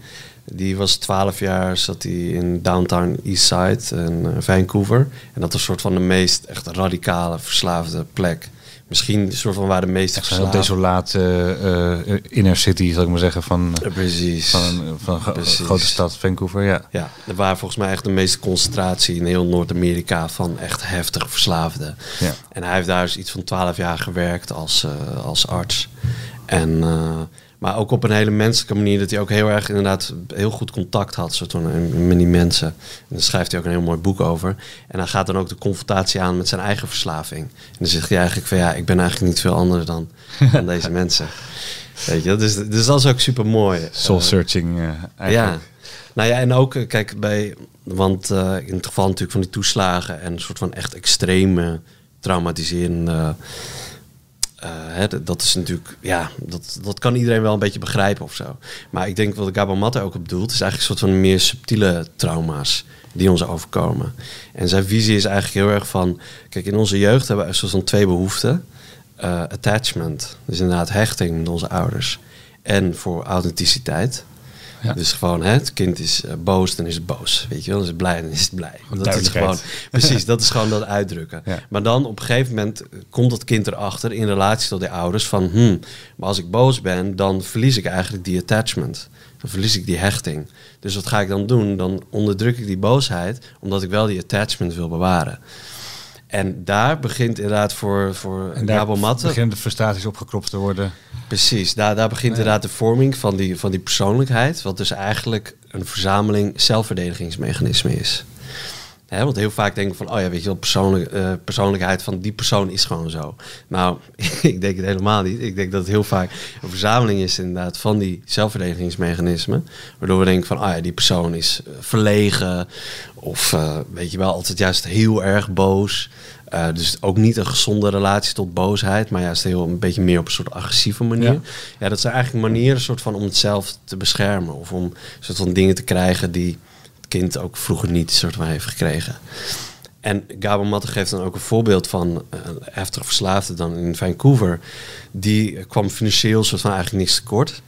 die was 12 jaar, zat hij in downtown Eastside in Vancouver. En dat was een soort van de meest echt radicale, verslaafde plek. Misschien een soort van waar de meeste een desolate uh, inner city, zal ik maar zeggen, van, precies. van, van een grote stad, Vancouver. Ja. ja, waren volgens mij echt de meeste concentratie in heel Noord-Amerika van echt heftig verslaafden. Ja. En hij heeft daar dus iets van 12 jaar gewerkt als, als arts. En maar ook op een hele menselijke manier. Dat hij ook heel erg inderdaad heel goed contact had soort van, met die mensen. En daar schrijft hij ook een heel mooi boek over. En hij gaat dan ook de confrontatie aan met zijn eigen verslaving. En dan zegt hij eigenlijk van ja, ik ben eigenlijk niet veel anders dan, dan deze mensen. Weet je, dus, dus dat is ook super mooi. Soul searching uh, eigenlijk. Ja. Nou ja, en ook, eh, kijk, bij, want uh, in het geval natuurlijk van die toeslagen en een soort van echt extreme traumatiserende uh, hè, dat is natuurlijk, ja, dat, dat kan iedereen wel een beetje begrijpen of zo. Maar ik denk wat Gabo Matte ook op bedoelt, is eigenlijk een soort van meer subtiele trauma's die ons overkomen. En zijn visie is eigenlijk heel erg van, kijk, in onze jeugd hebben we een soort van twee behoeften. Uh, attachment, dus inderdaad hechting met onze ouders. En voor authenticiteit. Dus gewoon, hè, het kind is uh, boos, dan is het boos. Weet je wel, dan is het blij, dan is het blij. Dat is gewoon, precies, dat is gewoon dat uitdrukken. Maar dan op een gegeven moment eh, komt dat kind erachter in relatie tot de ouders van, hmm, maar als ik boos ben, dan verlies ik eigenlijk die attachment. Dan verlies ik die hechting. Dus wat ga ik dan doen? Dan onderdruk ik die boosheid, omdat ik wel die attachment wil bewaren. En daar begint inderdaad voor, voor en daar begint de frustraties opgekropt te worden. Precies, daar, daar begint inderdaad de vorming van die, van die persoonlijkheid... wat dus eigenlijk een verzameling zelfverdedigingsmechanismen is. Want heel vaak denken van, oh ja, weet je wel, persoonlijk, uh, persoonlijkheid van die persoon is gewoon zo. Nou, ik denk het helemaal niet. Ik denk dat het heel vaak een verzameling is inderdaad van die zelfverdedigingsmechanismen. Waardoor we denken van, oh ja, die persoon is eh, verlegen. Of uh, weet je wel, altijd juist heel erg boos. Uh, dus ook niet een gezonde relatie tot boosheid, maar juist heel een beetje meer op een soort agressieve manier. Ja, ja dat zijn eigenlijk manieren soort van om het zelf te beschermen. Of om soort van dingen te krijgen die kind ook vroeger niet soort van heeft gekregen. En Gabor Matte geeft dan ook een voorbeeld van een uh, heftig verslaafde dan in Vancouver. Die kwam financieel soort van eigenlijk niks tekort.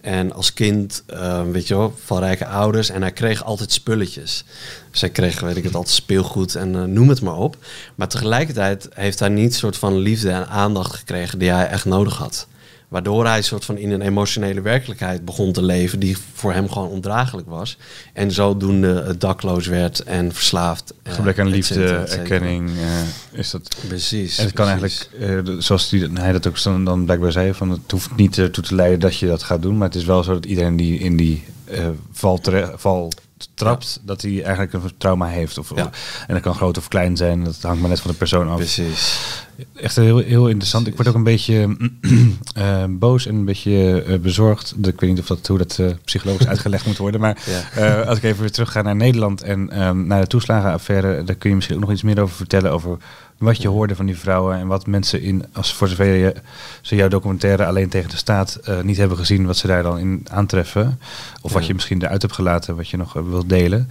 En als kind, uh, weet je wel, van rijke ouders. En hij kreeg altijd spulletjes. Hij kreeg, weet ik het, altijd speelgoed en noem het maar op. Maar tegelijkertijd heeft hij niet soort van liefde en aandacht gekregen die hij echt nodig had. Waardoor hij soort van in een emotionele werkelijkheid begon te leven die voor hem gewoon ondraaglijk was. En zodoende dakloos werd en verslaafd. Gebrek aan liefde, erkenning, uh, is dat... Precies. En het kan eigenlijk, uh, zoals die, hij dat ook dan, dan blijkbaar zei, van het hoeft niet ertoe te leiden dat je dat gaat doen. Maar het is wel zo dat iedereen die in die val, val trapt, dat hij eigenlijk een trauma heeft. Of. En dat kan groot of klein zijn, dat hangt maar net van de persoon af. Precies. Echt heel, heel interessant. Ik word ook een beetje uh, boos en een beetje uh, bezorgd. Ik weet niet of dat, hoe dat uh, psychologisch uitgelegd moet worden. Maar ja. als ik even weer terug ga naar Nederland en um, naar de toeslagenaffaire, daar kun je misschien ook nog iets meer over vertellen. Over wat je hoorde van die vrouwen en wat mensen in, als voor zover je, ze jouw documentaire alleen tegen de staat niet hebben gezien, wat ze daar dan in aantreffen. Of wat je misschien eruit hebt gelaten, wat je nog wilt delen.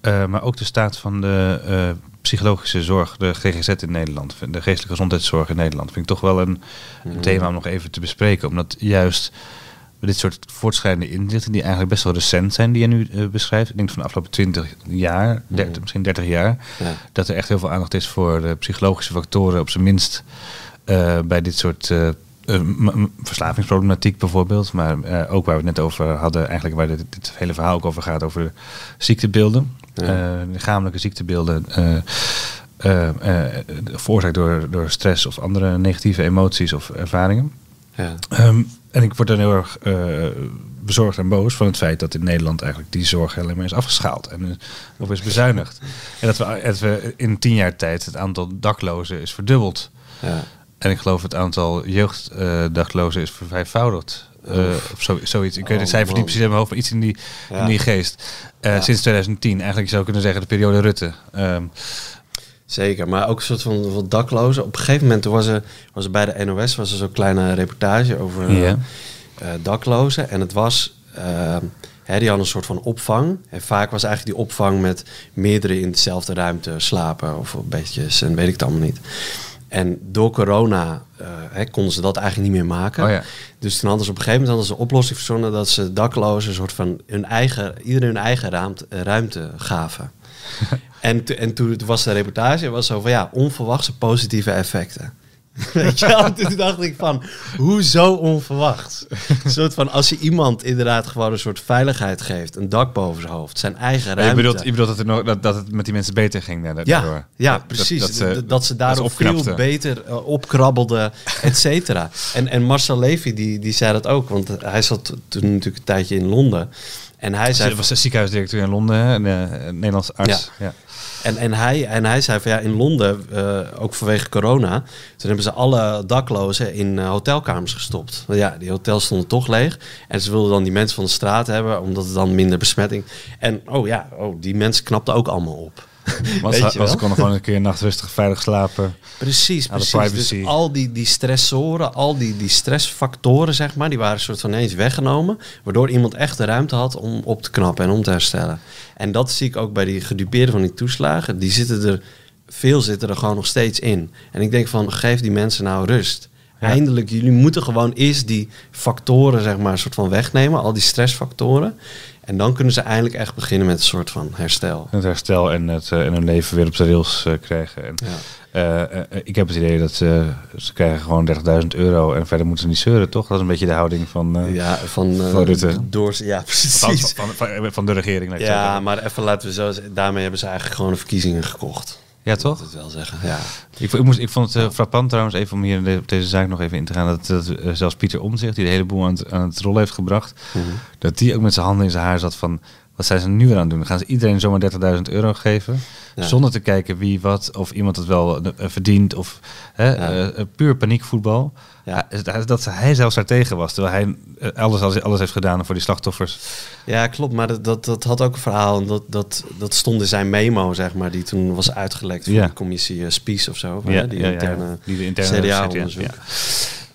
maar ook de staat van de psychologische zorg, de GGZ in Nederland, de geestelijke gezondheidszorg in Nederland, vind ik toch wel een, een thema om nog even te bespreken. Omdat juist dit soort voortschrijdende inzichten, die eigenlijk best wel recent zijn, die je nu uh, beschrijft, ik denk van de afgelopen 20 jaar, 30, misschien 30 jaar, ja. dat er echt heel veel aandacht is voor de psychologische factoren, op zijn minst uh, bij dit soort uh, verslavingsproblematiek bijvoorbeeld, maar ook waar we het net over hadden, eigenlijk waar dit, dit hele verhaal ook over gaat, over ziektebeelden. Ja. Lichamelijke ziektebeelden veroorzaakt door, door stress of andere negatieve emoties of ervaringen. Ja. Um, en ik word dan heel erg bezorgd en boos van het feit dat in Nederland eigenlijk die zorg helemaal is afgeschaald en of is bezuinigd. en dat we, dat we in tien jaar tijd het aantal daklozen is verdubbeld. Ja. En ik geloof het aantal jeugddaglozen is vervijfvoudigd. Uh, of zo, zoiets. Ik weet het cijfer niet precies in mijn hoofd, maar iets in die, ja. in die geest. Uh, ja. Sinds 2010, eigenlijk zou ik kunnen zeggen de periode Rutte. Um, Zeker, maar ook een soort van, van daklozen. Op een gegeven moment was er, was er bij de NOS was er zo'n kleine reportage over ja. uh, daklozen. En het was, hè, die hadden een soort van opvang. En vaak was eigenlijk die opvang met meerdere in dezelfde ruimte slapen of bedjes en weet ik het allemaal niet. En door corona uh, hè, konden ze dat eigenlijk niet meer maken. Oh ja. Dus toen hadden ze op een gegeven moment hadden ze een oplossing verzonnen dat ze daklozen een soort van hun eigen, iedereen hun eigen ruimte, ruimte gaven. en, en toen was de reportage was zo van ja, onverwachte positieve effecten. Weet je wel? Toen dacht ik van, hoezo onverwacht? Een soort van, als je iemand inderdaad gewoon een soort veiligheid geeft, een dak boven zijn hoofd, zijn eigen ruimte. Je bedoelt, je bedoelt dat, er nog, dat, dat het met die mensen beter ging daardoor? Ja, ja precies. Dat, dat, ze, dat ze daardoor veel beter uh, opkrabbelden, et cetera. En, en Marcel Levy, die, die zei dat ook, want hij zat toen natuurlijk een tijdje in Londen. En hij zei... Was ziekenhuisdirecteur in Londen, een, een Nederlands arts. Ja. ja. En, en, hij, en hij zei van ja, in Londen, uh, ook vanwege corona, toen hebben ze alle daklozen in uh, hotelkamers gestopt. Want ja, die hotels stonden toch leeg. En ze wilden dan die mensen van de straat hebben, omdat het dan minder besmetting. En oh ja, oh, die mensen knapten ook allemaal op. Want ze, konden gewoon een keer nacht rustig veilig slapen. Precies, precies. Dus al die, die stressoren, al die, die stressfactoren, zeg maar, die waren soort van ineens weggenomen. Waardoor iemand echt de ruimte had om op te knappen en om te herstellen. En dat zie ik ook bij die gedupeerden van die toeslagen. Die zitten er, veel zitten er gewoon nog steeds in. En ik denk van, geef die mensen nou rust. Ja. Eindelijk, jullie moeten gewoon eerst die factoren, zeg maar, soort van wegnemen. Al die stressfactoren. En dan kunnen ze eindelijk echt beginnen met een soort van herstel. Het herstel en, het, uh, en hun leven weer op de rails uh, krijgen. En, ja. uh, ik heb het idee dat ze krijgen gewoon 30.000 euro en verder moeten ze niet zeuren, toch? Dat is een beetje de houding van, ja, van, van Rutte. Door, ja, precies. Van, van, van, van de regering. Ja, maar even laten we zo Daarmee hebben ze eigenlijk gewoon de verkiezingen gekocht. Ja, toch? Dat wel zeggen. Ja. Ik, ik, moest, ik vond het uh, frappant trouwens, even om hier op deze zaak nog even in te gaan, dat, dat uh, zelfs Pieter Omzicht, die de hele boel aan het, aan het rollen heeft gebracht, mm -hmm. dat die ook met zijn handen in zijn haar zat van, Wat zijn ze nu weer aan het doen? Gaan ze iedereen zomaar 30.000 euro geven? Ja. Zonder te kijken wie wat, of iemand het wel eh, verdient. Of hè, Ja. eh, puur paniekvoetbal. Ja. Dat- hij zelfs daar tegen was. Terwijl hij eh, alles, alles, alles heeft gedaan voor die slachtoffers. Ja, klopt. Maar dat, dat, dat had ook een verhaal. En dat, dat, dat stond in zijn memo, zeg maar, die toen was uitgelekt voor de commissie Spies of zo. hè, die interne Die de interne CDA-onderzoek.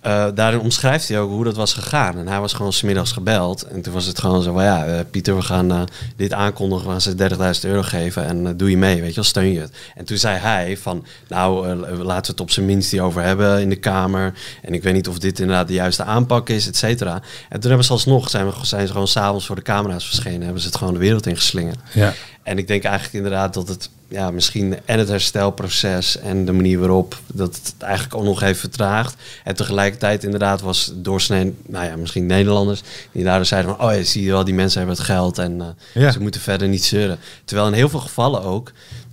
Eh, daarin omschrijft hij ook hoe dat was gegaan. En hij was gewoon smiddags gebeld. En toen was het gewoon zo van, ja, eh, Pieter, we gaan eh, dit aankondigen. We gaan ze 30.000 euro geven en doe je mee, weet je wel, steun je het. En toen zei hij van, nou, laten we het op zijn minst hierover hebben in de Kamer. En ik weet niet of dit inderdaad de juiste aanpak is, et cetera. En toen hebben ze alsnog, zijn, zijn ze gewoon s'avonds voor de camera's verschenen. Hebben ze het gewoon de wereld ingeslingerd. Ja. En ik denk eigenlijk inderdaad dat het ja, misschien en het herstelproces en de manier waarop dat het eigenlijk ook nog heeft vertraagd. En tegelijkertijd inderdaad was doorsnee, nou ja, misschien Nederlanders die daardoor zeiden van, oh ja, zie je wel, die mensen hebben het geld en eh, Ja. ze moeten verder niet zeuren. Terwijl in heel veel gevallen ook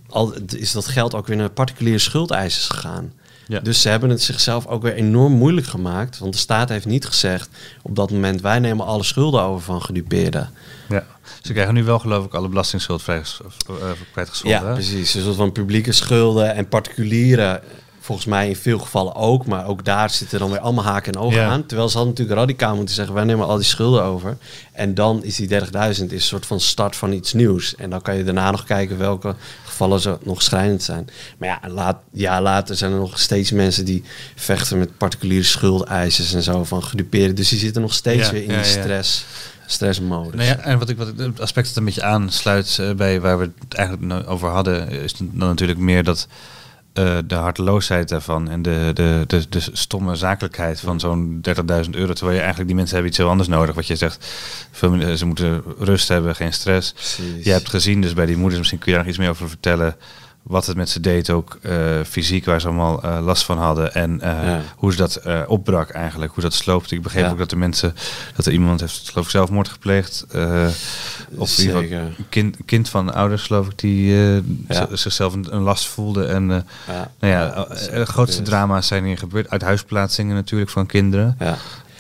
al is dat geld ook weer naar particuliere schuldeisers gegaan. Ja. Dus ze hebben het zichzelf ook weer enorm moeilijk gemaakt. Want de staat heeft niet gezegd op dat moment wij nemen alle schulden over van gedupeerden. ja. Ze krijgen nu wel geloof ik alle belastingschuld vrij uh, kwijtgescholden. Ja, hè? precies. Een soort van publieke schulden en particuliere, volgens mij in veel gevallen ook. Maar ook daar zitten dan weer allemaal haken en ogen Ja. aan. Terwijl ze hadden natuurlijk radicaal moeten zeggen, wij nemen al die schulden over. En dan is die 30.000 is een soort van start van iets nieuws. En dan kan je daarna nog kijken welke gevallen ze nog schrijnend zijn. Maar ja, laat, ja, later zijn er nog steeds mensen die vechten met particuliere schuldeisers en zo van gedupeerden. Dus die zitten nog steeds Ja, weer in ja, die ja. stress, stressmodus. Nou ja, en wat ik, wat ik, het aspect dat een beetje aansluit eh, bij waar we het eigenlijk over hadden, is dan natuurlijk meer dat eh, de harteloosheid daarvan en de, de, de, de stomme zakelijkheid van zo'n 30.000 euro. Terwijl je eigenlijk die mensen hebben iets heel anders nodig. Wat je zegt, veel, meer- ze moeten rust hebben, geen stress. Precies. Je hebt gezien dus bij die moeders, misschien kun je daar nog iets meer over vertellen. Wat het met ze deed, ook eh, fysiek, waar ze allemaal eh, last van hadden. En eh, Ja. hoe ze dat opbrak eigenlijk, hoe dat sloopte. Ik begreep Ja. ook dat de mensen, dat er iemand heeft geloof ik zelfmoord gepleegd. of een kind, kind van ouders, geloof ik, die Ja. zichzelf een, een last voelde. En Ja. nou ja, de grootste drama's zijn hier gebeurd. Uit huisplaatsingen natuurlijk van kinderen.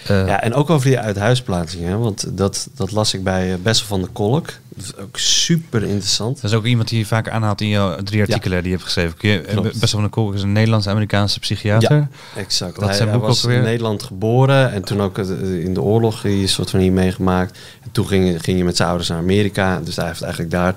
Ja. Eh, Ja, en ook over die uithuisplaatsingen, hè, want dat, dat las ik bij eh, Bessel van der Kolk. Dat is ook super interessant. Dat is ook iemand die je vaak aanhaalt in jouw drie artikelen die je hebt geschreven. Klopt. Best wel een Kolk is een Nederlands-Amerikaanse psychiater. Exact. Wat is hij, zijn hij was ook alweer? in Nederland geboren en toen ook in de oorlog een soort van hier meegemaakt. En toen ging, ging je met zijn ouders naar Amerika, dus hij heeft eigenlijk daar...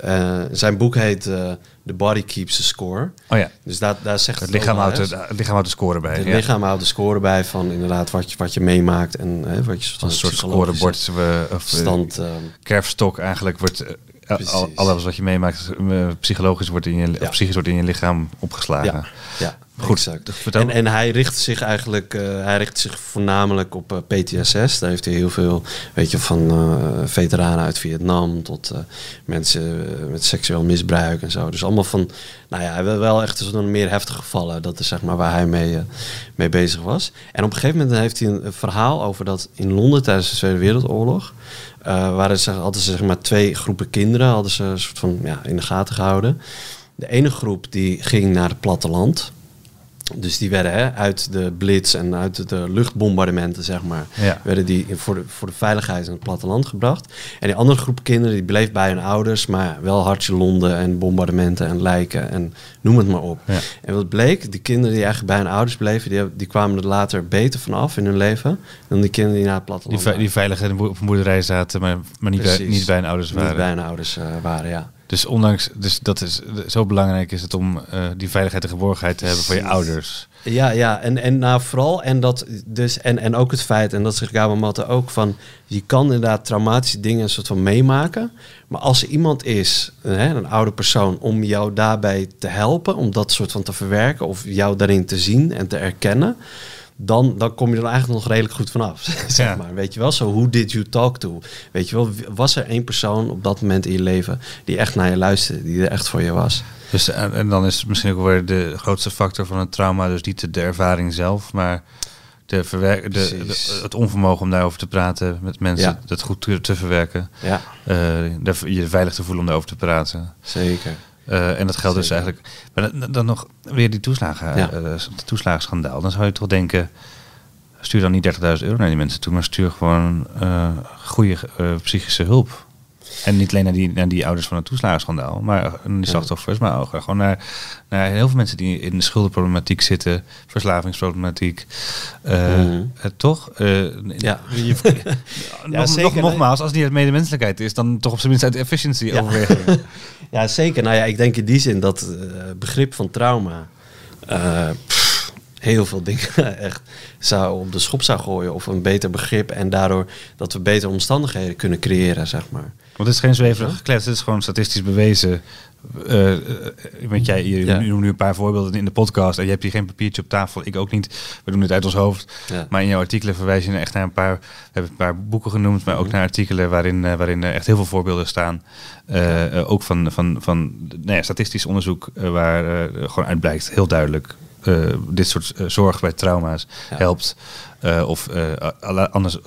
eh, zijn boek heet eh, The Body Keeps the Score. Oh ja, Dus daar, daar zegt het het lichaam houdt de, het lichaam houdt de score bij. Het ja. lichaam houdt de score bij van inderdaad wat je, wat je meemaakt en hè, wat je soort Een van soort scorebord. we- Of, eh, stand... ehm, kerfstok eigenlijk wordt eh, al, alles wat je meemaakt eh, psychologisch wordt in je Ja. of psychisch wordt in je lichaam opgeslagen. Ja, ja Goed, exact. vertel. En, en hij richt zich eigenlijk, eh, hij richt zich voornamelijk op eh, PTSS. Daar heeft hij heel veel, weet je, van eh, veteranen uit Vietnam tot mensen met seksueel misbruik en zo. Dus allemaal van, nou ja, wel- wel echt zo'n meer heftige gevallen. Dat is zeg maar waar hij mee, mee bezig was. En op een gegeven moment heeft hij een, verhaal over dat in Londen tijdens de Tweede Wereldoorlog. waren ze, hadden ze zeg maar twee groepen kinderen hadden ze een soort van ja, in de gaten gehouden. De ene groep die ging naar het platteland. Dus die werden hè, uit de blitz en uit de luchtbombardementen, zeg maar, Ja. werden die voor de, voor de veiligheid in het platteland gebracht. En die andere groep kinderen die bleef bij hun ouders, maar wel hartje londen en bombardementen en lijken en noem het maar op. Ja. En wat bleek, die kinderen die eigenlijk bij hun ouders bleven, die, die kwamen er later beter vanaf in hun leven dan die kinderen die naar het Die, platteland die veilig in de boer- op een boerderij zaten, maar, maar niet, bij, Precies. niet bij hun ouders waren. waren. Niet bij hun ouders eh, waren, ja. Dus ondanks, dus dat is zo belangrijk is het om eh, die veiligheid en geborgenheid te hebben voor je ouders. Ja, ja, en, en nou vooral, en, dat dus, en, en ook het feit, en dat zegt Gabo Matte ook, van je kan inderdaad traumatische dingen een soort van meemaken. Maar als er iemand is, hè, een oude persoon, om jou daarbij te helpen, om dat soort van te verwerken of jou daarin te zien en te erkennen, dan, dan kom je er eigenlijk nog redelijk goed vanaf. zeg Ja. maar. Weet je wel, zo who did you talk to? Weet je wel, was er één persoon op dat moment in je leven die echt naar je luisterde, die er echt voor je was? Dus, en, en dan is het misschien ook weer de grootste factor van het trauma, dus niet de, ervaring zelf, maar de verwer- de, het onvermogen om daarover te praten met mensen, Ja. dat goed te, te verwerken. Ja, eh, je veilig te voelen om daarover te praten. zeker. Eh, en dat geldt dus Zeker. eigenlijk. Maar dan, nog weer die toeslagen, Ja. eh, toeslagenschandaal. Dan zou je toch denken, stuur dan niet 30.000 euro naar die mensen toe, maar stuur gewoon eh, goede psychische hulp. En niet alleen naar die, naar die ouders van het toeslagenschandaal, maar die slachtoffers, maar ook gewoon naar, naar heel veel mensen die in de schuldenproblematiek zitten, verslavingsproblematiek. Uh, mm. toch? Uh, ja. Je, ja, nog, zeker, nogmaals, als het niet uit medemenselijkheid is, dan toch op zijn minst uit efficiency ja. overwegen. ja, zeker. Nou ja, ik denk in die zin dat begrip van trauma heel veel dingen echt zou op de schop zou gooien. Of een beter begrip en daardoor dat we betere omstandigheden kunnen creëren, zeg maar. Want het is geen zweverig geklets, het is gewoon statistisch bewezen. Uh, want jij je ja. noemt nu een paar voorbeelden in de podcast en je hebt hier geen papiertje op tafel, ik ook niet. We doen het uit ons hoofd. Ja. Maar in jouw artikelen verwijs je echt naar een paar, we hebben een paar boeken genoemd, maar ook mhm. naar artikelen waarin, uh, waarin er echt heel veel voorbeelden staan. Uh, ook van, van, van nou ja, statistisch onderzoek waar gewoon uitblijkt, heel duidelijk, uh, dit soort uh, zorg bij trauma's ja. helpt. Uh, of anders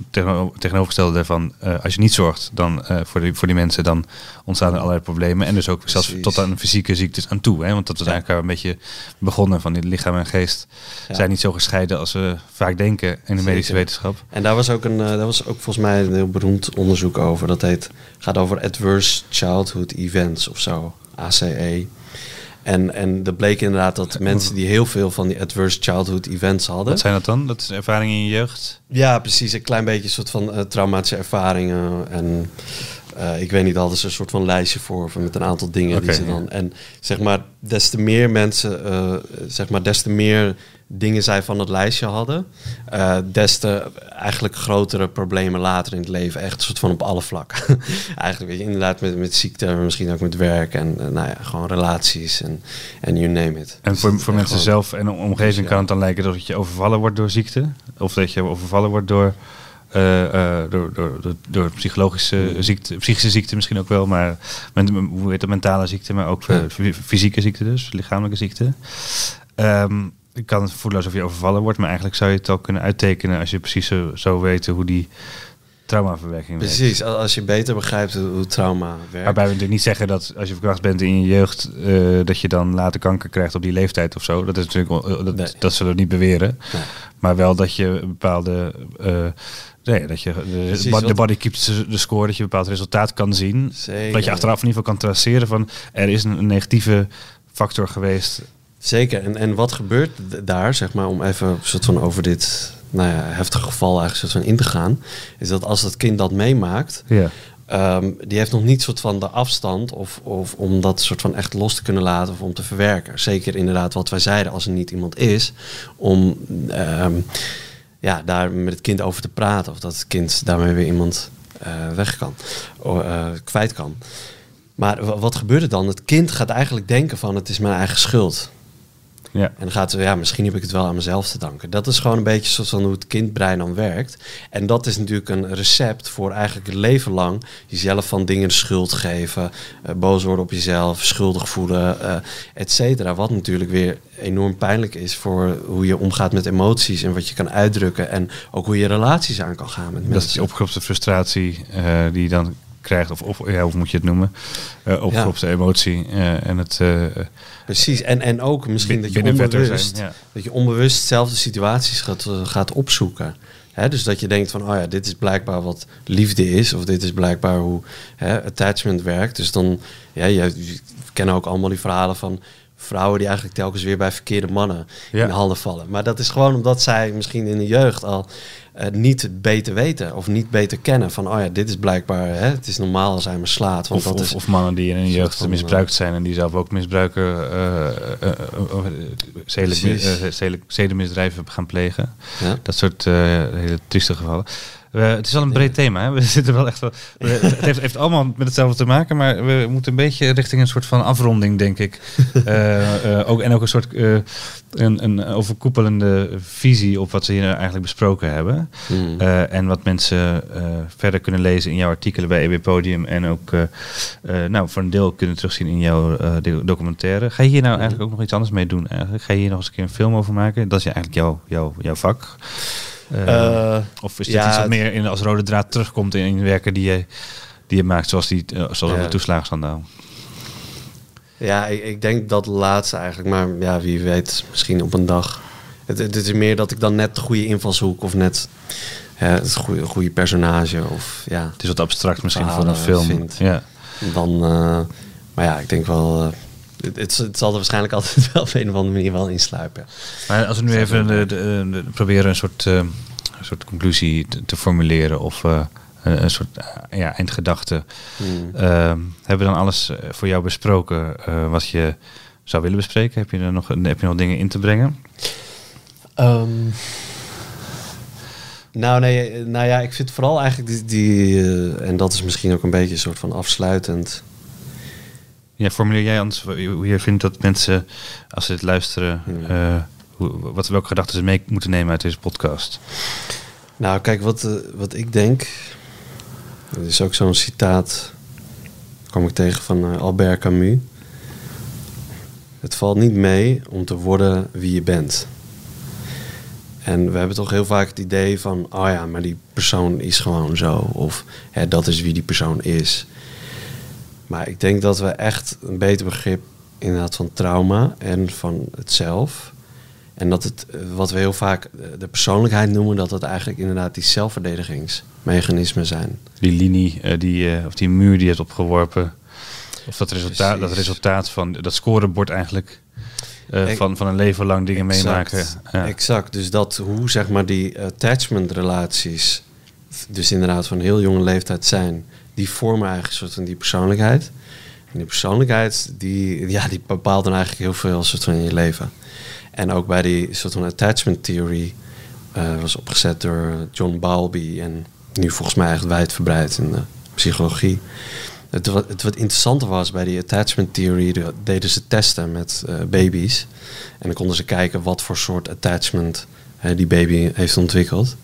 tegenovergestelde daarvan, als je niet zorgt dan, voor, die, voor die mensen, dan ontstaan er allerlei problemen. En dus ook Precies. zelfs tot aan fysieke ziektes aan toe. Hè? Want dat ja. eigenlijk een beetje begonnen van die lichaam en geest ja. zijn niet zo gescheiden als we vaak denken in de Zeker. medische wetenschap. En daar was ook een, daar was ook volgens mij een heel beroemd onderzoek over. Dat heet, gaat over adverse childhood events of zo, ACE. En, en dat bleek inderdaad dat mensen die heel veel van die adverse childhood events hadden. Wat zijn dat dan? Dat is ervaringen in je jeugd? Ja, precies. Een klein beetje een soort van uh, traumatische ervaringen. En uh, ik weet niet, hadden ze een soort van lijstje voor met een aantal dingen okay, die ze dan. En zeg maar, des te meer mensen, uh, zeg maar, des te meer dingen zij van het lijstje hadden, uh, des te eigenlijk grotere problemen later in het leven. Echt een soort van op alle vlakken. eigenlijk weet je, inderdaad met, met ziekte, misschien ook met werk en uh, nou ja, gewoon relaties en, en you name it. En voor, voor mensen zelf en omgeving kan het dan lijken dat je overvallen wordt door ziekte? Of dat je overvallen wordt door... Uh, door, door, door, door, psychologische mm. ziekte, psychische ziekte misschien ook wel, maar men, hoe heet het, mentale ziekte, maar ook ja. fysieke ziekte dus, lichamelijke ziekte. Um, ik kan het voelen alsof je overvallen wordt, maar eigenlijk zou je het ook kunnen uittekenen als je precies zo, zo weet hoe die traumaverwerking werkt. Precies, als je beter begrijpt hoe, trauma werkt. Waarbij we natuurlijk niet zeggen dat als je verkracht bent in je jeugd, uh, dat je dan later kanker krijgt op die leeftijd of zo. Dat is natuurlijk uh, dat, nee. dat zullen we niet beweren. Nee. Maar wel dat je bepaalde uh, Nee, dat je de, Precies, de body keeps de score, dat je een bepaald resultaat kan zien. Zeker. Dat je achteraf in ieder geval kan traceren van er is een, een negatieve factor geweest Zeker. En, en wat gebeurt daar, zeg maar, om even soort van over dit nou ja, heftige geval eigenlijk soort van in te gaan, is dat als dat kind dat meemaakt, ja. Um, die heeft nog niet soort van de afstand of, of om dat soort van echt los te kunnen laten of om te verwerken. Zeker inderdaad wat wij zeiden, als er niet iemand is, om um, ja, daar met het kind over te praten of dat het kind daarmee weer iemand uh, weg kan, uh, kwijt kan. Maar wat gebeurt er dan? Het kind gaat eigenlijk denken van het is mijn eigen schuld. Ja. En dan gaat ja, misschien heb ik het wel aan mezelf te danken. Dat is gewoon een beetje zoals van hoe het kindbrein dan werkt. En dat is natuurlijk een recept voor eigenlijk het leven lang jezelf van dingen de schuld geven, uh, boos worden op jezelf, schuldig voelen, uh, et cetera. Wat natuurlijk weer enorm pijnlijk is voor hoe je omgaat met emoties en wat je kan uitdrukken en ook hoe je relaties aan kan gaan met mensen. Dat is die frustratie uh, die dan krijgt, of, of ja, hoe moet je het noemen? Uh, ja. emotie uh, en het... Uh, Precies, en, en ook misschien dat je onbewust, zijn, ja. dat je onbewust zelf de situaties gaat, gaat opzoeken. He, dus dat je denkt van, oh ja, dit is blijkbaar wat liefde is, of dit is blijkbaar hoe he, attachment werkt. Dus dan, ja, je, je kennen ook allemaal die verhalen van vrouwen die eigenlijk telkens weer bij verkeerde mannen ja. in handen vallen. Maar dat is gewoon omdat zij misschien in de jeugd al uh, niet beter weten of niet beter kennen van, oh ja, dit is blijkbaar, hè, het is normaal als hij me slaat. Want of, dat of, is, of mannen die in de jeugd misbruikt zijn en die zelf ook misbruiken, uh, zedenmisdrijven gaan plegen. Ja? Dat soort hele trieste gevallen. We, het is wel een breed thema. Hè? We zitten wel echt wel, we, het heeft, heeft, allemaal met hetzelfde te maken, maar we moeten een beetje richting een soort van afronding, denk ik. uh, uh, ook, en ook een soort uh, een, een overkoepelende visie op wat ze hier eigenlijk besproken hebben. Mm. en wat mensen verder kunnen lezen in jouw artikelen bij EB Podium en ook nou, voor een deel kunnen terugzien in jouw documentaire. Ga je hier nou mm. eigenlijk ook nog iets anders mee doen? Eigenlijk? Ga je hier nog eens een keer een film over maken? Dat is eigenlijk jouw, jouw, jouw vak. Uh, of is dit ja, iets wat meer in, als rode draad terugkomt in, in werken die je, die je maakt, zoals, die, uh, zoals de toeslagenschandaal? Ja, ik, ik, denk dat laatste eigenlijk. Maar ja, wie weet, misschien op een dag Het, het is meer dat ik dan net de goede invalshoek of net het goede, goede personage of ja. Het is wat abstract misschien voor een film. vindt. Ja. Dan, eh, maar ja, ik denk wel. eh, het, het, het zal er waarschijnlijk altijd wel op een of andere manier wel insluipen. Maar als we nu even de, de, de- proberen een soort, eh, een soort conclusie te, te formuleren of eh, een, een soort eh, ja, eindgedachte. Hmm. Eh, hebben we dan alles voor jou besproken eh, wat je zou willen bespreken? Heb je er nog, heb je nog dingen in te brengen? Ehm, nou, nee, nou ja, ik vind vooral eigenlijk die, die en dat is misschien ook een beetje een soort van afsluitend. Ja, formuleer jij anders hoe je vindt dat mensen, als ze dit luisteren, Hmm. eh, hoe, wat, welke gedachten ze mee moeten nemen uit deze podcast? Nou, kijk, wat, eh, wat ik denk. Er is ook zo'n citaat. kwam ik tegen van eh, Albert Camus. Het valt niet mee om te worden wie je bent. En we hebben toch heel vaak het idee van, oh ja, maar die persoon is gewoon zo. Of hè, dat is wie die persoon is. Maar ik denk dat we echt een beter begrip inderdaad van trauma en van het zelf. En dat het, eh, wat we heel vaak de persoonlijkheid noemen, dat het eigenlijk inderdaad die zelfverdedigingsmechanismen zijn. Die linie, eh, die, eh, of die muur die je hebt opgeworpen. Of dat resultaat, dat resultaat van dat scorebord eigenlijk. van, van een leven lang dingen meemaken. Ja. Exact. Dus dat hoe zeg maar die attachment relaties, dus inderdaad van heel jonge leeftijd zijn, die vormen eigenlijk soort van die persoonlijkheid. En die persoonlijkheid, die, ja, die bepaalt dan eigenlijk heel veel soort van in je leven. En ook bij die soort van attachment theory eh, was opgezet door John Bowlby en nu volgens mij echt wijdverbreid in de psychologie. Het wat, het wat interessanter was bij die attachment theory, de- deden ze testen met eh, baby's. En dan konden ze kijken wat voor soort attachment die baby heeft ontwikkeld.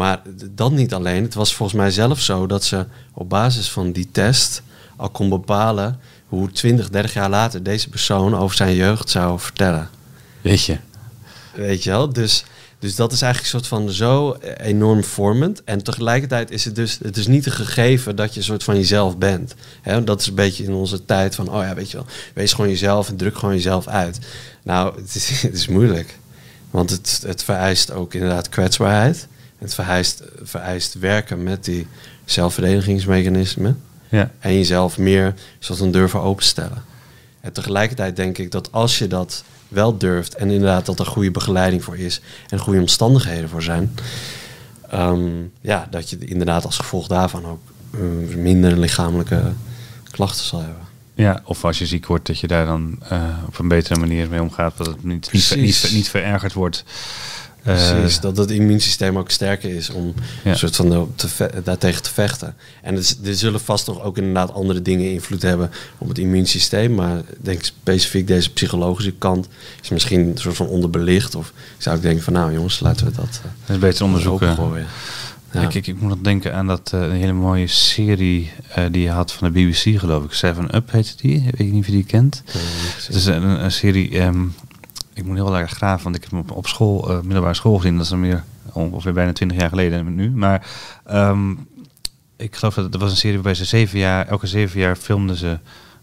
Maar dat niet alleen. Het was volgens mij zelf zo dat ze op basis van die test al kon bepalen hoe 20, 30 jaar later deze persoon over zijn jeugd zou vertellen. Weet je. Weet je wel? Dus, dus dat is eigenlijk een soort van zo enorm vormend. En tegelijkertijd is het dus het is niet een gegeven dat je een soort van jezelf bent. Hè? Dat is een beetje in onze tijd van, oh ja, weet je wel, wees gewoon jezelf en druk gewoon jezelf uit. Nou, het is, het is moeilijk. Want het, het vereist ook inderdaad kwetsbaarheid. Het vereist, vereist werken met die zelfverdedigingsmechanismen. Ja. En jezelf meer soort van durven openstellen. En tegelijkertijd denk ik dat als je dat wel durft en inderdaad dat er goede begeleiding voor is en goede omstandigheden voor zijn, ehm, ja, dat je inderdaad als gevolg daarvan ook eh, minder lichamelijke klachten zal hebben. Ja, of als je ziek wordt, dat je daar dan eh, op een betere manier mee omgaat. Dat het niet, niet verergerd wordt. Eh, Precies, dat het immuunsysteem ook sterker is om Ja. een soort van te daartegen te vechten. En er, er zullen vast toch ook inderdaad andere dingen invloed hebben op het immuunsysteem. Maar ik denk specifiek deze psychologische kant is misschien een soort van onderbelicht. Of zou ik denken van nou jongens, laten we dat eh, dat is beter onderzoeken. Ja. Ik, ik, ik moet nog denken aan dat eh, een hele mooie serie eh, die je had van de BBC, geloof ik. Seven Up heette die. Weet je niet of je die kent? Eh. Het is een, een serie. ehm, ik moet heel erg graag, want ik heb hem op, school, eh, middelbare school gezien. Dat is dan weer ongeveer bijna twintig jaar geleden nu. Maar ehm, ik geloof dat het was een serie waarbij ze zeven jaar, elke zeven jaar filmden ze een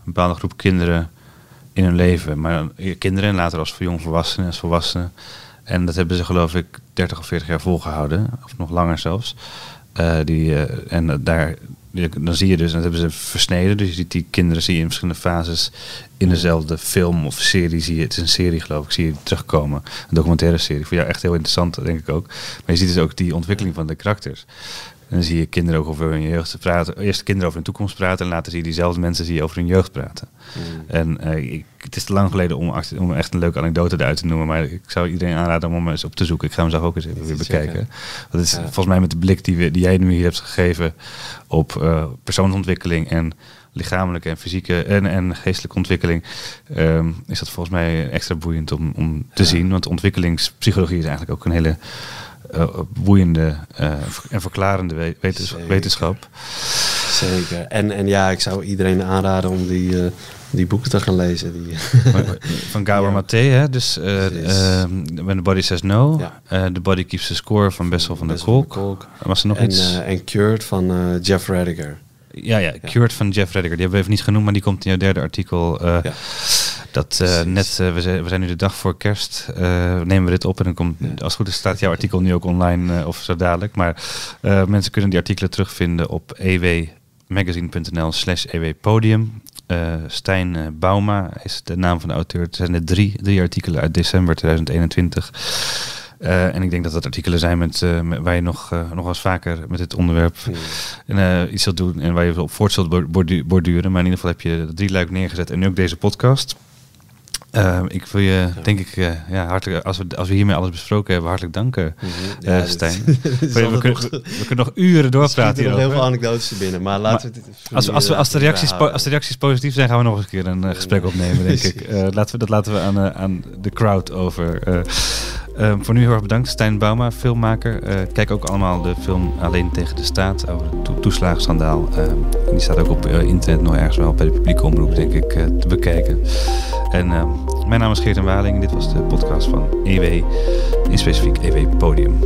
bepaalde groep kinderen in hun leven. Maar dan- kinderen en later als jongvolwassenen, als volwassenen. En dat hebben ze geloof ik 30 of 40 jaar volgehouden, of nog langer zelfs. Eh, die, eh, en eh, daar, dan zie je dus, en dat hebben ze versneden. Dus je ziet die kinderen zie je in verschillende fases in dezelfde film of serie. Zie je, het is een serie geloof ik, zie je terugkomen. Een documentaire serie. Voor jou echt heel interessant, denk ik ook. Maar je ziet dus ook die ontwikkeling van de karakters. En dan zie je kinderen ook over hun jeugd praten. Eerst kinderen over hun toekomst praten. En later zie je diezelfde mensen zie je over hun jeugd praten. Mm. En eh, ik, het is te lang geleden om, echt een leuke anekdote eruit te noemen. Maar ik zou iedereen aanraden om hem eens op te zoeken. Ik ga hem zelf ook eens even weer checken. bekijken. Het is Ja. volgens mij met de blik die, we, die jij nu hier hebt gegeven op eh, persoonsontwikkeling en lichamelijke en fysieke en, en geestelijke ontwikkeling, ehm, is dat volgens mij extra boeiend om, om te Ja. zien. Want ontwikkelingspsychologie is eigenlijk ook een hele boeiende eh, en verklarende we- wetens- Zeker. wetenschap. Zeker. En, en ja, ik zou iedereen aanraden om die, eh, die boeken te gaan lezen. Die, Van Gabor Ja. Maté, hè? dus eh, When the Body Says No. Ja. Eh, the Body Keeps the Score van Bessel van der Kolk. Was er nog en, iets? eh, en Cured van eh, Jeff Rediger. ja, ja, Cured van Jeff Rediger. Die hebben we even niet genoemd, maar die komt in jouw derde artikel. eh, Ja. Dat uh, net, uh, we, zijn, we zijn nu de dag voor kerst, uh, nemen we dit op en dan komt, als het goed is staat jouw artikel nu ook online of zo dadelijk. Maar mensen kunnen die artikelen terugvinden op ewmagazine.nl slash ewpodium. Stijn Bauma is de naam van de auteur. Het zijn er drie, drie artikelen uit december 2021. Uh, en ik denk dat dat artikelen zijn met, uh, met waar je nog, uh, nog wel eens vaker met dit onderwerp mm. iets zult doen en waar je op voort zult borduren. Maar in ieder geval heb je drie luik neergezet en nu ook deze podcast. Ik wil je, denk ik, ja, hartelijk, als we, als we hiermee alles besproken hebben, hartelijk danken, mm -hmm. ja, Stijn. we, kunnen, we, kunnen nog uren doorpraten hier. Er heel veel anekdotes te binnen, maar laten maar, we als, als, we, als, de reacties, als de reacties positief zijn, gaan we nog eens een keer een gesprek opnemen, denk ik. laten we, dat laten we aan, aan de crowd over. Um, voor nu heel erg bedankt, Stijn Bauma, filmmaker. Uh, kijk ook allemaal de film Alleen tegen de staat over het to toeslagenschandaal. Uh, die staat ook op uh, internet nog ergens wel bij de publieke omroep, denk ik, eh, te bekijken. En ehm, mijn naam is Geert en Waling dit was de podcast van EW, in specifiek EW Podium.